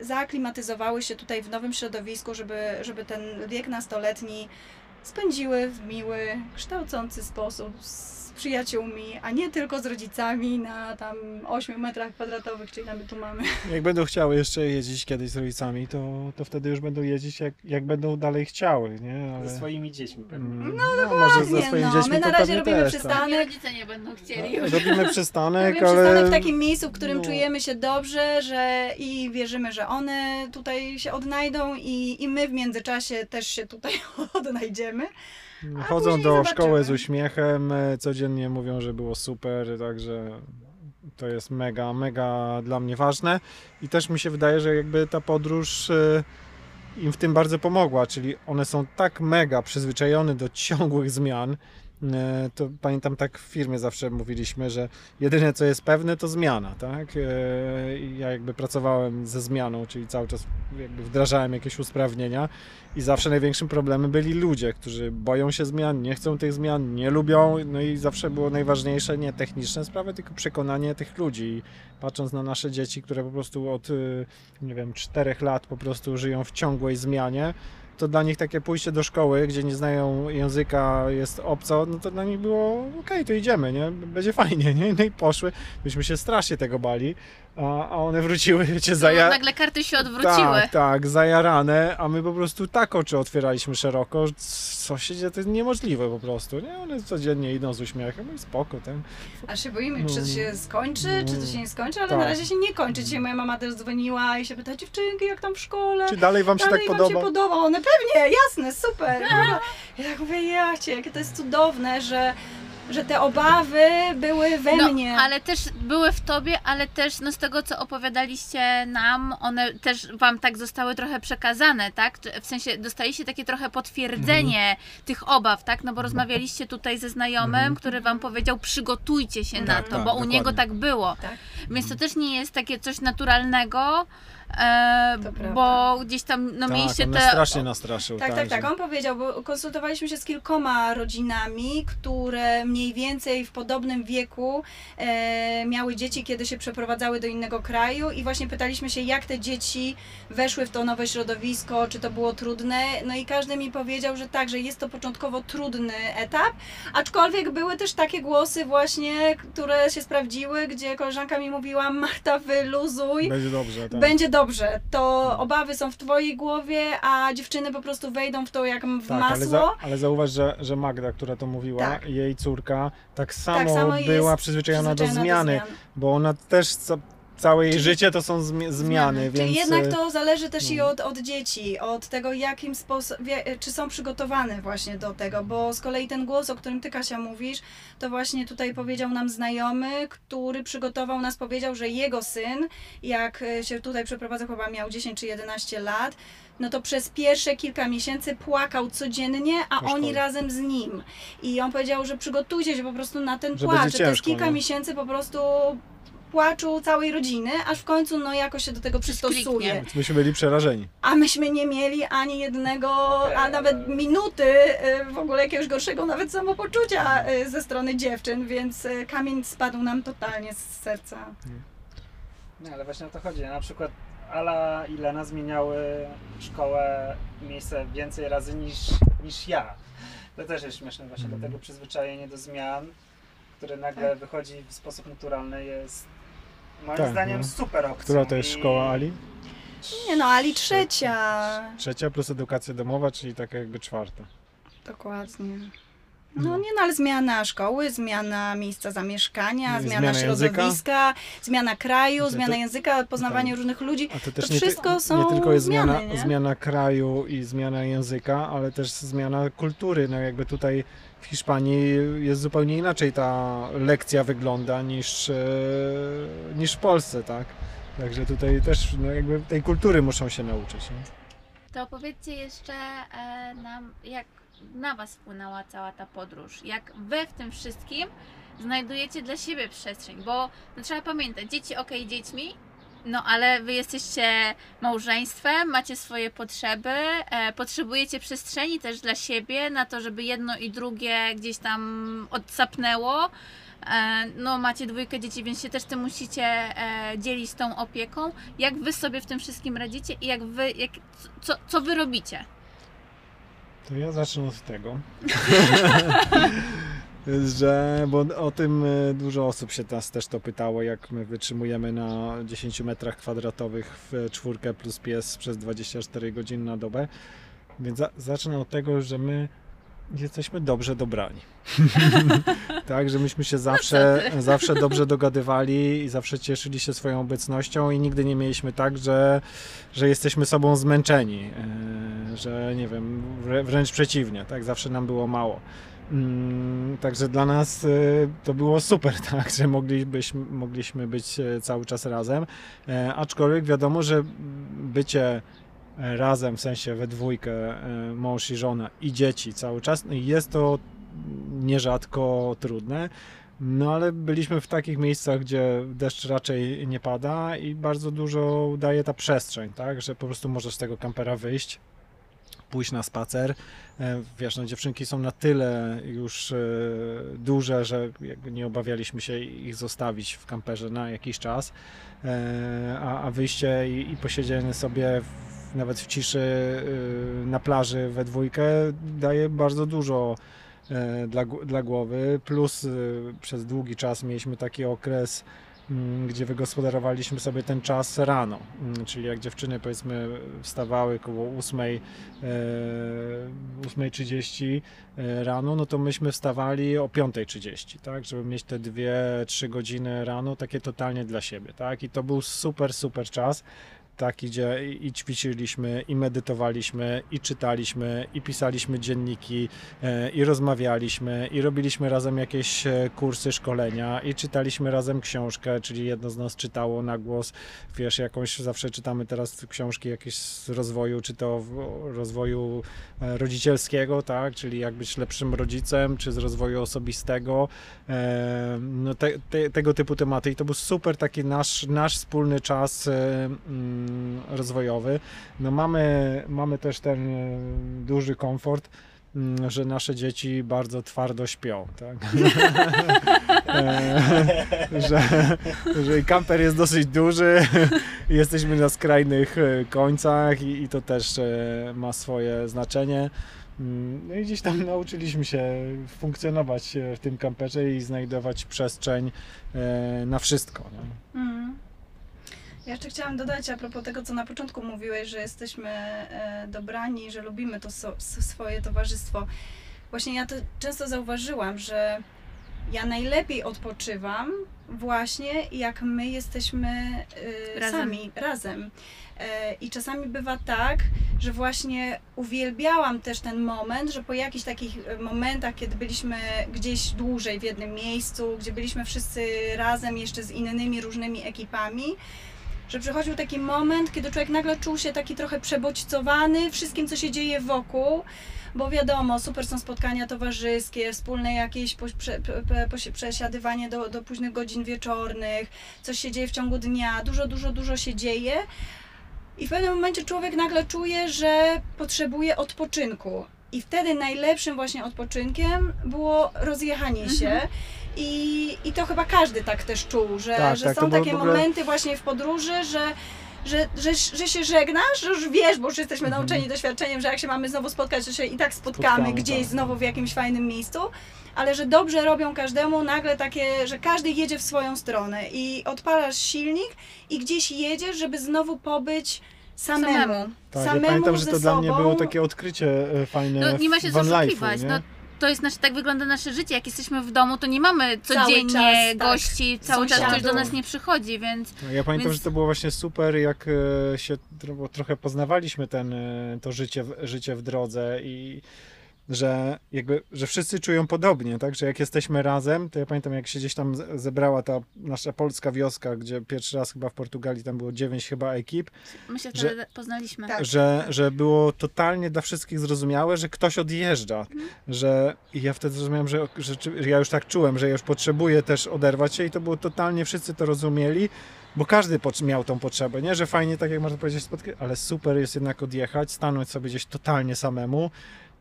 zaaklimatyzowały się tutaj w nowym środowisku, żeby, żeby ten wiek nastoletni spędziły w miły, kształcący sposób przyjaciółmi, a nie tylko z rodzicami na tam 8 metrach kwadratowych, czy ile my tu mamy. [laughs] Jak będą chciały jeszcze jeździć kiedyś z rodzicami, to, to wtedy już będą jeździć jak, jak będą dalej chciały, nie? Ale, Ze swoimi dziećmi pewnie. Mm, no, może ze swoimi no, dziećmi my na to razie robimy też, tak. przystanek. Sami rodzice nie będą chcieli już. Robimy przystanek, Robimy ale... przystanek w takim miejscu, w którym no. czujemy się dobrze, że i wierzymy, że one tutaj się odnajdą i, i my w międzyczasie też się tutaj [laughs] odnajdziemy. Chodzą do zobaczymy. szkoły z uśmiechem, e, codziennie mówią, że było super, także to jest mega, mega dla mnie ważne. I też mi się wydaje, że jakby ta podróż e, im w tym bardzo pomogła, czyli one są tak mega przyzwyczajone do ciągłych zmian. E, To pamiętam tak w firmie zawsze mówiliśmy, że jedyne co jest pewne to zmiana, tak? E, Ja jakby pracowałem ze zmianą, czyli cały czas jakby wdrażałem jakieś usprawnienia i zawsze największym problemem byli ludzie, którzy boją się zmian, nie chcą tych zmian, nie lubią. No i zawsze było najważniejsze nie techniczne sprawy, tylko przekonanie tych ludzi. Patrząc na nasze dzieci, które po prostu od, y, nie wiem, czterech lat po prostu żyją w ciągłej zmianie, to dla nich takie pójście do szkoły, gdzie nie znają języka, jest obco, no to dla nich było okej, to idziemy, nie? Będzie fajnie, nie? No i poszły. Myśmy się strasznie tego bali, a, a one wróciły, wiecie, zaja... Nagle karty się odwróciły. Tak, tak, zajarane, a my po prostu tak oczy otwieraliśmy szeroko, że co się dzieje, to jest niemożliwe po prostu, nie? One codziennie idą z uśmiechem, no i spoko, ten. A się boimy, czy to No. się skończy, czy to się nie skończy, ale Tak. na razie się nie kończy. Dzisiaj moja mama też dzwoniła i się pyta, dziewczynki, jak tam w szkole? Czy dalej wam się Dalej tak wam podoba? się podoba? One pewnie, jasne, super. Ja tak mówię, jacie, jakie to jest cudowne, że, że te obawy były we No, mnie. ale też były w tobie, ale też no, z tego, co opowiadaliście nam, one też wam tak zostały trochę przekazane, tak? W sensie dostaliście takie trochę potwierdzenie tych obaw, tak? No bo rozmawialiście tutaj ze znajomym, Mhm. który wam powiedział, przygotujcie się na Tak, to, tak, bo u niego tak było. Tak. Więc to też nie jest takie coś naturalnego, e, bo gdzieś tam no, tak, mieliście on te... strasznie nastraszył. Tak, tak, tak. że- On powiedział, bo konsultowaliśmy się z kilkoma rodzinami, które mniej więcej w podobnym wieku e, miały dzieci, kiedy się przeprowadzały do innego kraju i właśnie pytaliśmy się, jak te dzieci weszły w to nowe środowisko, czy to było trudne. No i każdy mi powiedział, że tak, że jest to początkowo trudny etap, aczkolwiek były też takie głosy właśnie, które się sprawdziły, gdzie koleżanka mi mówiła, Marta wyluzuj, Będzie dobrze, tak. będzie dobrze. To obawy są w twojej głowie, a dziewczyny po prostu wejdą w to jak w Tak, ale, masło. za, ale zauważ, że, że Magda, która to mówiła, Tak. jej córka, tak samo, samo jest była przyzwyczajona, do Przyzwyczajona zmiany, zmian. bo ona też całe jej życie to są zmi- zmiany, Zmiany. więc... Czyli jednak e, to zależy też i no. od, od dzieci, od tego jakim sposobem, czy są przygotowane właśnie do tego, bo z kolei ten głos, o którym ty Kasia mówisz, to właśnie tutaj powiedział nam znajomy, który przygotował nas, powiedział, że jego syn, jak e, się tutaj przeprowadzał, chyba miał 10 czy 11 lat, no to przez pierwsze kilka miesięcy płakał codziennie, a oni razem z nim. I on powiedział, że przygotujcie się po prostu na ten Że płacz, że to jest ciężko, kilka nie? miesięcy po prostu płaczu całej rodziny, aż w końcu no jakoś się do tego przystosuje. Więc myśmy byli przerażeni. A myśmy nie mieli ani jednego, a nawet minuty y, w ogóle jakiegoś gorszego nawet samopoczucia y, ze strony dziewczyn, więc y, kamień spadł nam totalnie z serca. Nie, ale właśnie o to chodzi. Na przykład Ala i Lena zmieniały szkołę miejsce więcej razy niż, niż ja. To też jest śmieszne właśnie, Mhm. dlatego przyzwyczajenie do zmian, które nagle wychodzi w sposób naturalny jest moim Tak, zdaniem no. super opcją. Która to jest I- szkoła Ali? Nie no, Ali trzecia. Trzecia plus edukacja domowa, czyli taka jakby czwarta. Dokładnie. No nie no, ale zmiana szkoły, zmiana miejsca zamieszkania, I zmiana, zmiana języka. środowiska, zmiana kraju, To- zmiana języka, poznawanie tak. różnych ludzi. A to też To nie, ty- wszystko są nie tylko jest zmiana, zmiany, nie? zmiana kraju i zmiana języka, ale też zmiana kultury. No jakby tutaj w Hiszpanii jest zupełnie inaczej ta lekcja wygląda niż, e, niż w Polsce, tak? Także tutaj też no jakby tej kultury muszą się nauczyć. Nie? To opowiedzcie jeszcze e, nam, jak na Was wpłynęła cała ta podróż. Jak Wy w tym wszystkim znajdujecie dla siebie przestrzeń, bo no, trzeba pamiętać, dzieci okej dziećmi, no ale Wy jesteście małżeństwem, macie swoje potrzeby, e, potrzebujecie przestrzeni też dla siebie, na to, żeby jedno i drugie gdzieś tam odsapnęło. E, No, macie dwójkę dzieci, więc się też tym musicie e, dzielić tą opieką. Jak wy sobie w tym wszystkim radzicie i jak wy, jak, co, co wy robicie? To ja zacznę od tego. [laughs] że, bo o tym e, dużo osób się nas też to pytało, jak my wytrzymujemy na 10 metrach kwadratowych w czwórkę plus pies przez 24 godziny na dobę. Więc za, zacznę od tego, że my jesteśmy dobrze dobrani. [laughs] tak, że myśmy się zawsze, zawsze dobrze dogadywali i zawsze cieszyli się swoją obecnością i nigdy nie mieliśmy tak, że, że jesteśmy sobą zmęczeni, e, że nie wiem, wrę- wręcz przeciwnie, tak, zawsze nam było mało. Mm, Także dla nas e, to było super, [laughs] tak, że moglibyśmy, mogliśmy być e, cały czas razem. E, Aczkolwiek wiadomo, że bycie razem, w sensie we dwójkę, e, mąż i żona i dzieci cały czas, no jest to nierzadko trudne. No ale byliśmy w takich miejscach, gdzie deszcz raczej nie pada i bardzo dużo daje ta przestrzeń, tak, że po prostu możesz z tego kampera wyjść, pójść na spacer. E, Wiesz, no dziewczynki są na tyle już e, duże, że nie obawialiśmy się ich zostawić w kamperze na jakiś czas, E, a, a wyjście i, i sobie w, nawet w ciszy na plaży we dwójkę daje bardzo dużo dla, dla głowy, plus przez długi czas mieliśmy taki okres, gdzie wygospodarowaliśmy sobie ten czas rano, Mm, czyli jak dziewczyny powiedzmy wstawały koło 8, e, 8.30 e, rano, no to myśmy wstawali o 5.30, tak, żeby mieć te 2-3 godziny rano takie totalnie dla siebie, tak, i to był super, super czas, taki, gdzie i ćwiczyliśmy, i medytowaliśmy, i czytaliśmy, i pisaliśmy dzienniki, e, i rozmawialiśmy, i robiliśmy razem jakieś e, kursy, szkolenia, i czytaliśmy razem książkę, czyli jedno z nas czytało na głos, wiesz, jakąś, zawsze czytamy teraz książki jakieś z rozwoju, czy to rozwoju e, rodzicielskiego, tak, czyli jak być lepszym rodzicem, czy z rozwoju osobistego, no te, te, tego typu tematy. I to był super taki nasz, nasz wspólny czas mm, rozwojowy. No mamy, mamy też ten e, duży komfort, mm, że nasze dzieci bardzo twardo śpią, tak? E, że, że kamper jest dosyć duży, jesteśmy na skrajnych e, końcach i, i to też ma swoje znaczenie. Mm, No i gdzieś tam nauczyliśmy się funkcjonować w tym kamperze i znajdować przestrzeń na wszystko. Nie? Ja jeszcze chciałam dodać a propos tego, co na początku mówiłeś, że jesteśmy e, dobrani, że lubimy to so, swoje towarzystwo. Właśnie ja to często zauważyłam, że ja najlepiej odpoczywam właśnie jak my jesteśmy e, Razem. sami, razem. E, I czasami bywa tak, że właśnie uwielbiałam też ten moment, że po jakichś takich momentach, kiedy byliśmy gdzieś dłużej w jednym miejscu, gdzie byliśmy wszyscy razem jeszcze z innymi różnymi ekipami, że przychodził taki moment, kiedy człowiek nagle czuł się taki trochę przebodźcowany wszystkim, co się dzieje wokół, bo wiadomo, super są spotkania towarzyskie, wspólne jakieś przesiadywanie do, do późnych godzin wieczornych, coś się dzieje w ciągu dnia, dużo, dużo, dużo się dzieje. I w pewnym momencie człowiek nagle czuje, że potrzebuje odpoczynku. I wtedy najlepszym właśnie odpoczynkiem było rozjechanie się. I, I to chyba każdy tak też czuł, że, Tak, że tak, są takie ogóle- momenty właśnie w podróży, że, że, że, że się żegnasz, że już wiesz, bo już jesteśmy Mhm. nauczeni doświadczeniem, że jak się mamy znowu spotkać, to się i tak spotkamy, Spotkamy, gdzieś tak. znowu w jakimś fajnym miejscu. Ale że dobrze robią każdemu nagle takie, że każdy jedzie w swoją stronę i odpalasz silnik i gdzieś jedziesz, żeby znowu pobyć samemu. Samemu. Tak, samemu ja pamiętam, że to dla mnie było takie odkrycie e, fajne No, nie ma się w co van nie? No, to jest nasze, tak wygląda nasze życie. Jak jesteśmy w domu, to nie mamy codziennie czas, tak. gości, cały czas ktoś do nas nie przychodzi, więc No, Ja pamiętam, Więc- że to było właśnie super, jak e, się tro- trochę poznawaliśmy ten, e, to życie, w- życie w drodze i że jakby, że wszyscy czują podobnie, tak, że jak jesteśmy razem, to ja pamiętam jak się gdzieś tam zebrała ta nasza polska wioska, gdzie pierwszy raz chyba w Portugalii tam było dziewięć chyba ekip, my się Że- wtedy poznaliśmy. Tak. że, że było totalnie dla wszystkich zrozumiałe, że ktoś odjeżdża, Mhm. że i ja wtedy zrozumiałem, że, że, że ja już tak czułem, że ja już potrzebuję też oderwać się i to było totalnie, wszyscy to rozumieli, bo każdy miał tą potrzebę, nie, że fajnie, tak jak można powiedzieć, spotkać, ale super jest jednak odjechać, stanąć sobie gdzieś totalnie samemu,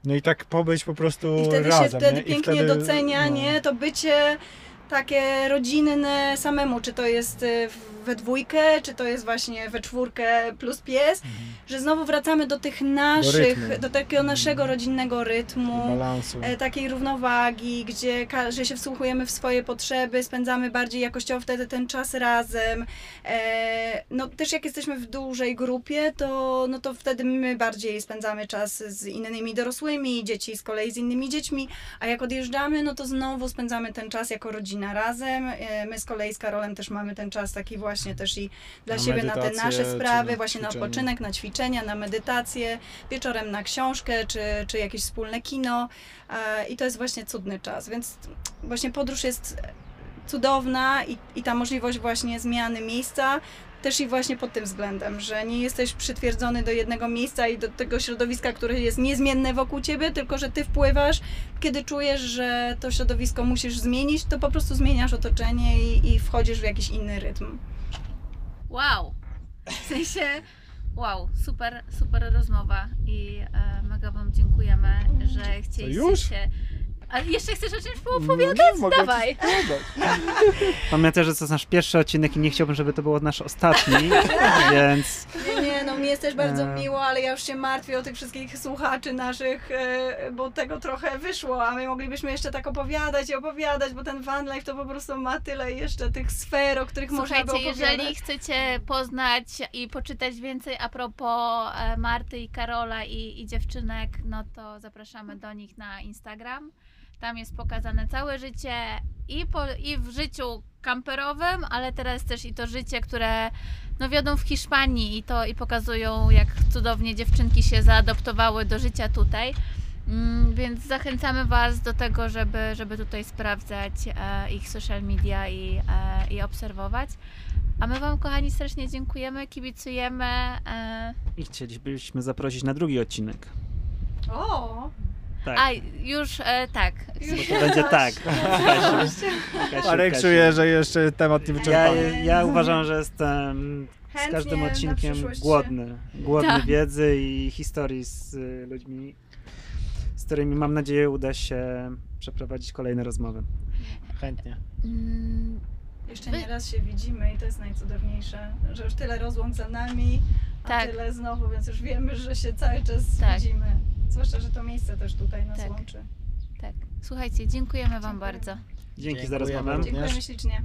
no i tak pobyć po prostu I wtedy razem, się wtedy nie? Pięknie wtedy, docenia, no. nie? To bycie takie rodzinne samemu, czy to jest y, we dwójkę, czy to jest właśnie we czwórkę plus pies, że znowu wracamy do tych naszych, do, rytmu. takiego naszego rodzinnego rytmu. e, takiej równowagi, gdzie że się wsłuchujemy w swoje potrzeby, spędzamy bardziej jakościowo wtedy ten czas razem. E, no też jak jesteśmy w dużej grupie, to, no to wtedy my bardziej spędzamy czas z innymi dorosłymi, dzieci z kolei z innymi dziećmi, a jak odjeżdżamy, no to znowu spędzamy ten czas jako rodzina razem. E, my z kolei z Karolem też mamy ten czas taki właśnie też i dla Na siebie, na te nasze sprawy, na właśnie na odpoczynek, na ćwiczenia, na medytację, wieczorem na książkę, czy, czy jakieś wspólne kino. E, I to jest właśnie cudny czas, więc właśnie podróż jest cudowna i, i ta możliwość właśnie zmiany miejsca też i właśnie pod tym względem, że nie jesteś przytwierdzony do jednego miejsca i do tego środowiska, które jest niezmienne wokół ciebie, tylko że ty wpływasz, kiedy czujesz, że to środowisko musisz zmienić, to po prostu zmieniasz otoczenie i, i wchodzisz w jakiś inny rytm. Wow! W sensie, wow, super, super rozmowa i e, mega Wam dziękujemy, że chcieliście już? się... A jeszcze chcesz o czymś No poopowiadać? mogę Dawaj! [laughs] Pamiętaj, że to jest nasz pierwszy odcinek i nie chciałbym, żeby to był nasz ostatni, [laughs] więc Nie, nie, no mnie jest też bardzo E. miło, ale ja już się martwię o tych wszystkich słuchaczy naszych, e, bo tego trochę wyszło, a my moglibyśmy jeszcze tak opowiadać i opowiadać, bo ten van life to po prostu ma tyle jeszcze tych sfer, o których można by Słuchajcie, opowiadać. jeżeli chcecie poznać i poczytać więcej a propos e, Marty i Karola i, i dziewczynek, no to zapraszamy do nich na Instagram. Tam jest pokazane całe życie i, po, i w życiu kamperowym, ale teraz też i to życie, które no wiodą w Hiszpanii i to i pokazują, jak cudownie dziewczynki się zaadoptowały do życia tutaj. Mm, Więc zachęcamy Was do tego, żeby, żeby tutaj sprawdzać e, ich social media i, e, i obserwować. A my Wam, kochani, strasznie dziękujemy, kibicujemy. E, i chcielibyśmy zaprosić na drugi odcinek. O! Tak, a już e, tak. Już to będzie tak. [laughs] Kasiu. Kasiu, Marek Kasiu. czuje, że jeszcze temat nie Ja, wyczerpany. ja uważam, że jestem z Chętnie każdym na odcinkiem przyszłość się- głodny. Głodny Tak. wiedzy i historii z y, ludźmi, z którymi mam nadzieję uda się przeprowadzić kolejne rozmowy. Chętnie. Mm, Jeszcze Wy- nie raz się widzimy i to jest najcudowniejsze, że już tyle rozłąk za nami, a Tak. tyle znowu, więc już wiemy, że się cały czas Tak. widzimy. Zwłaszcza, że to miejsce też tutaj nas Tak. łączy. tak. Słuchajcie, dziękujemy Wam Dziękuję. bardzo. Dzięki za Dziękujemy rozmowę. Dziękujemy ślicznie.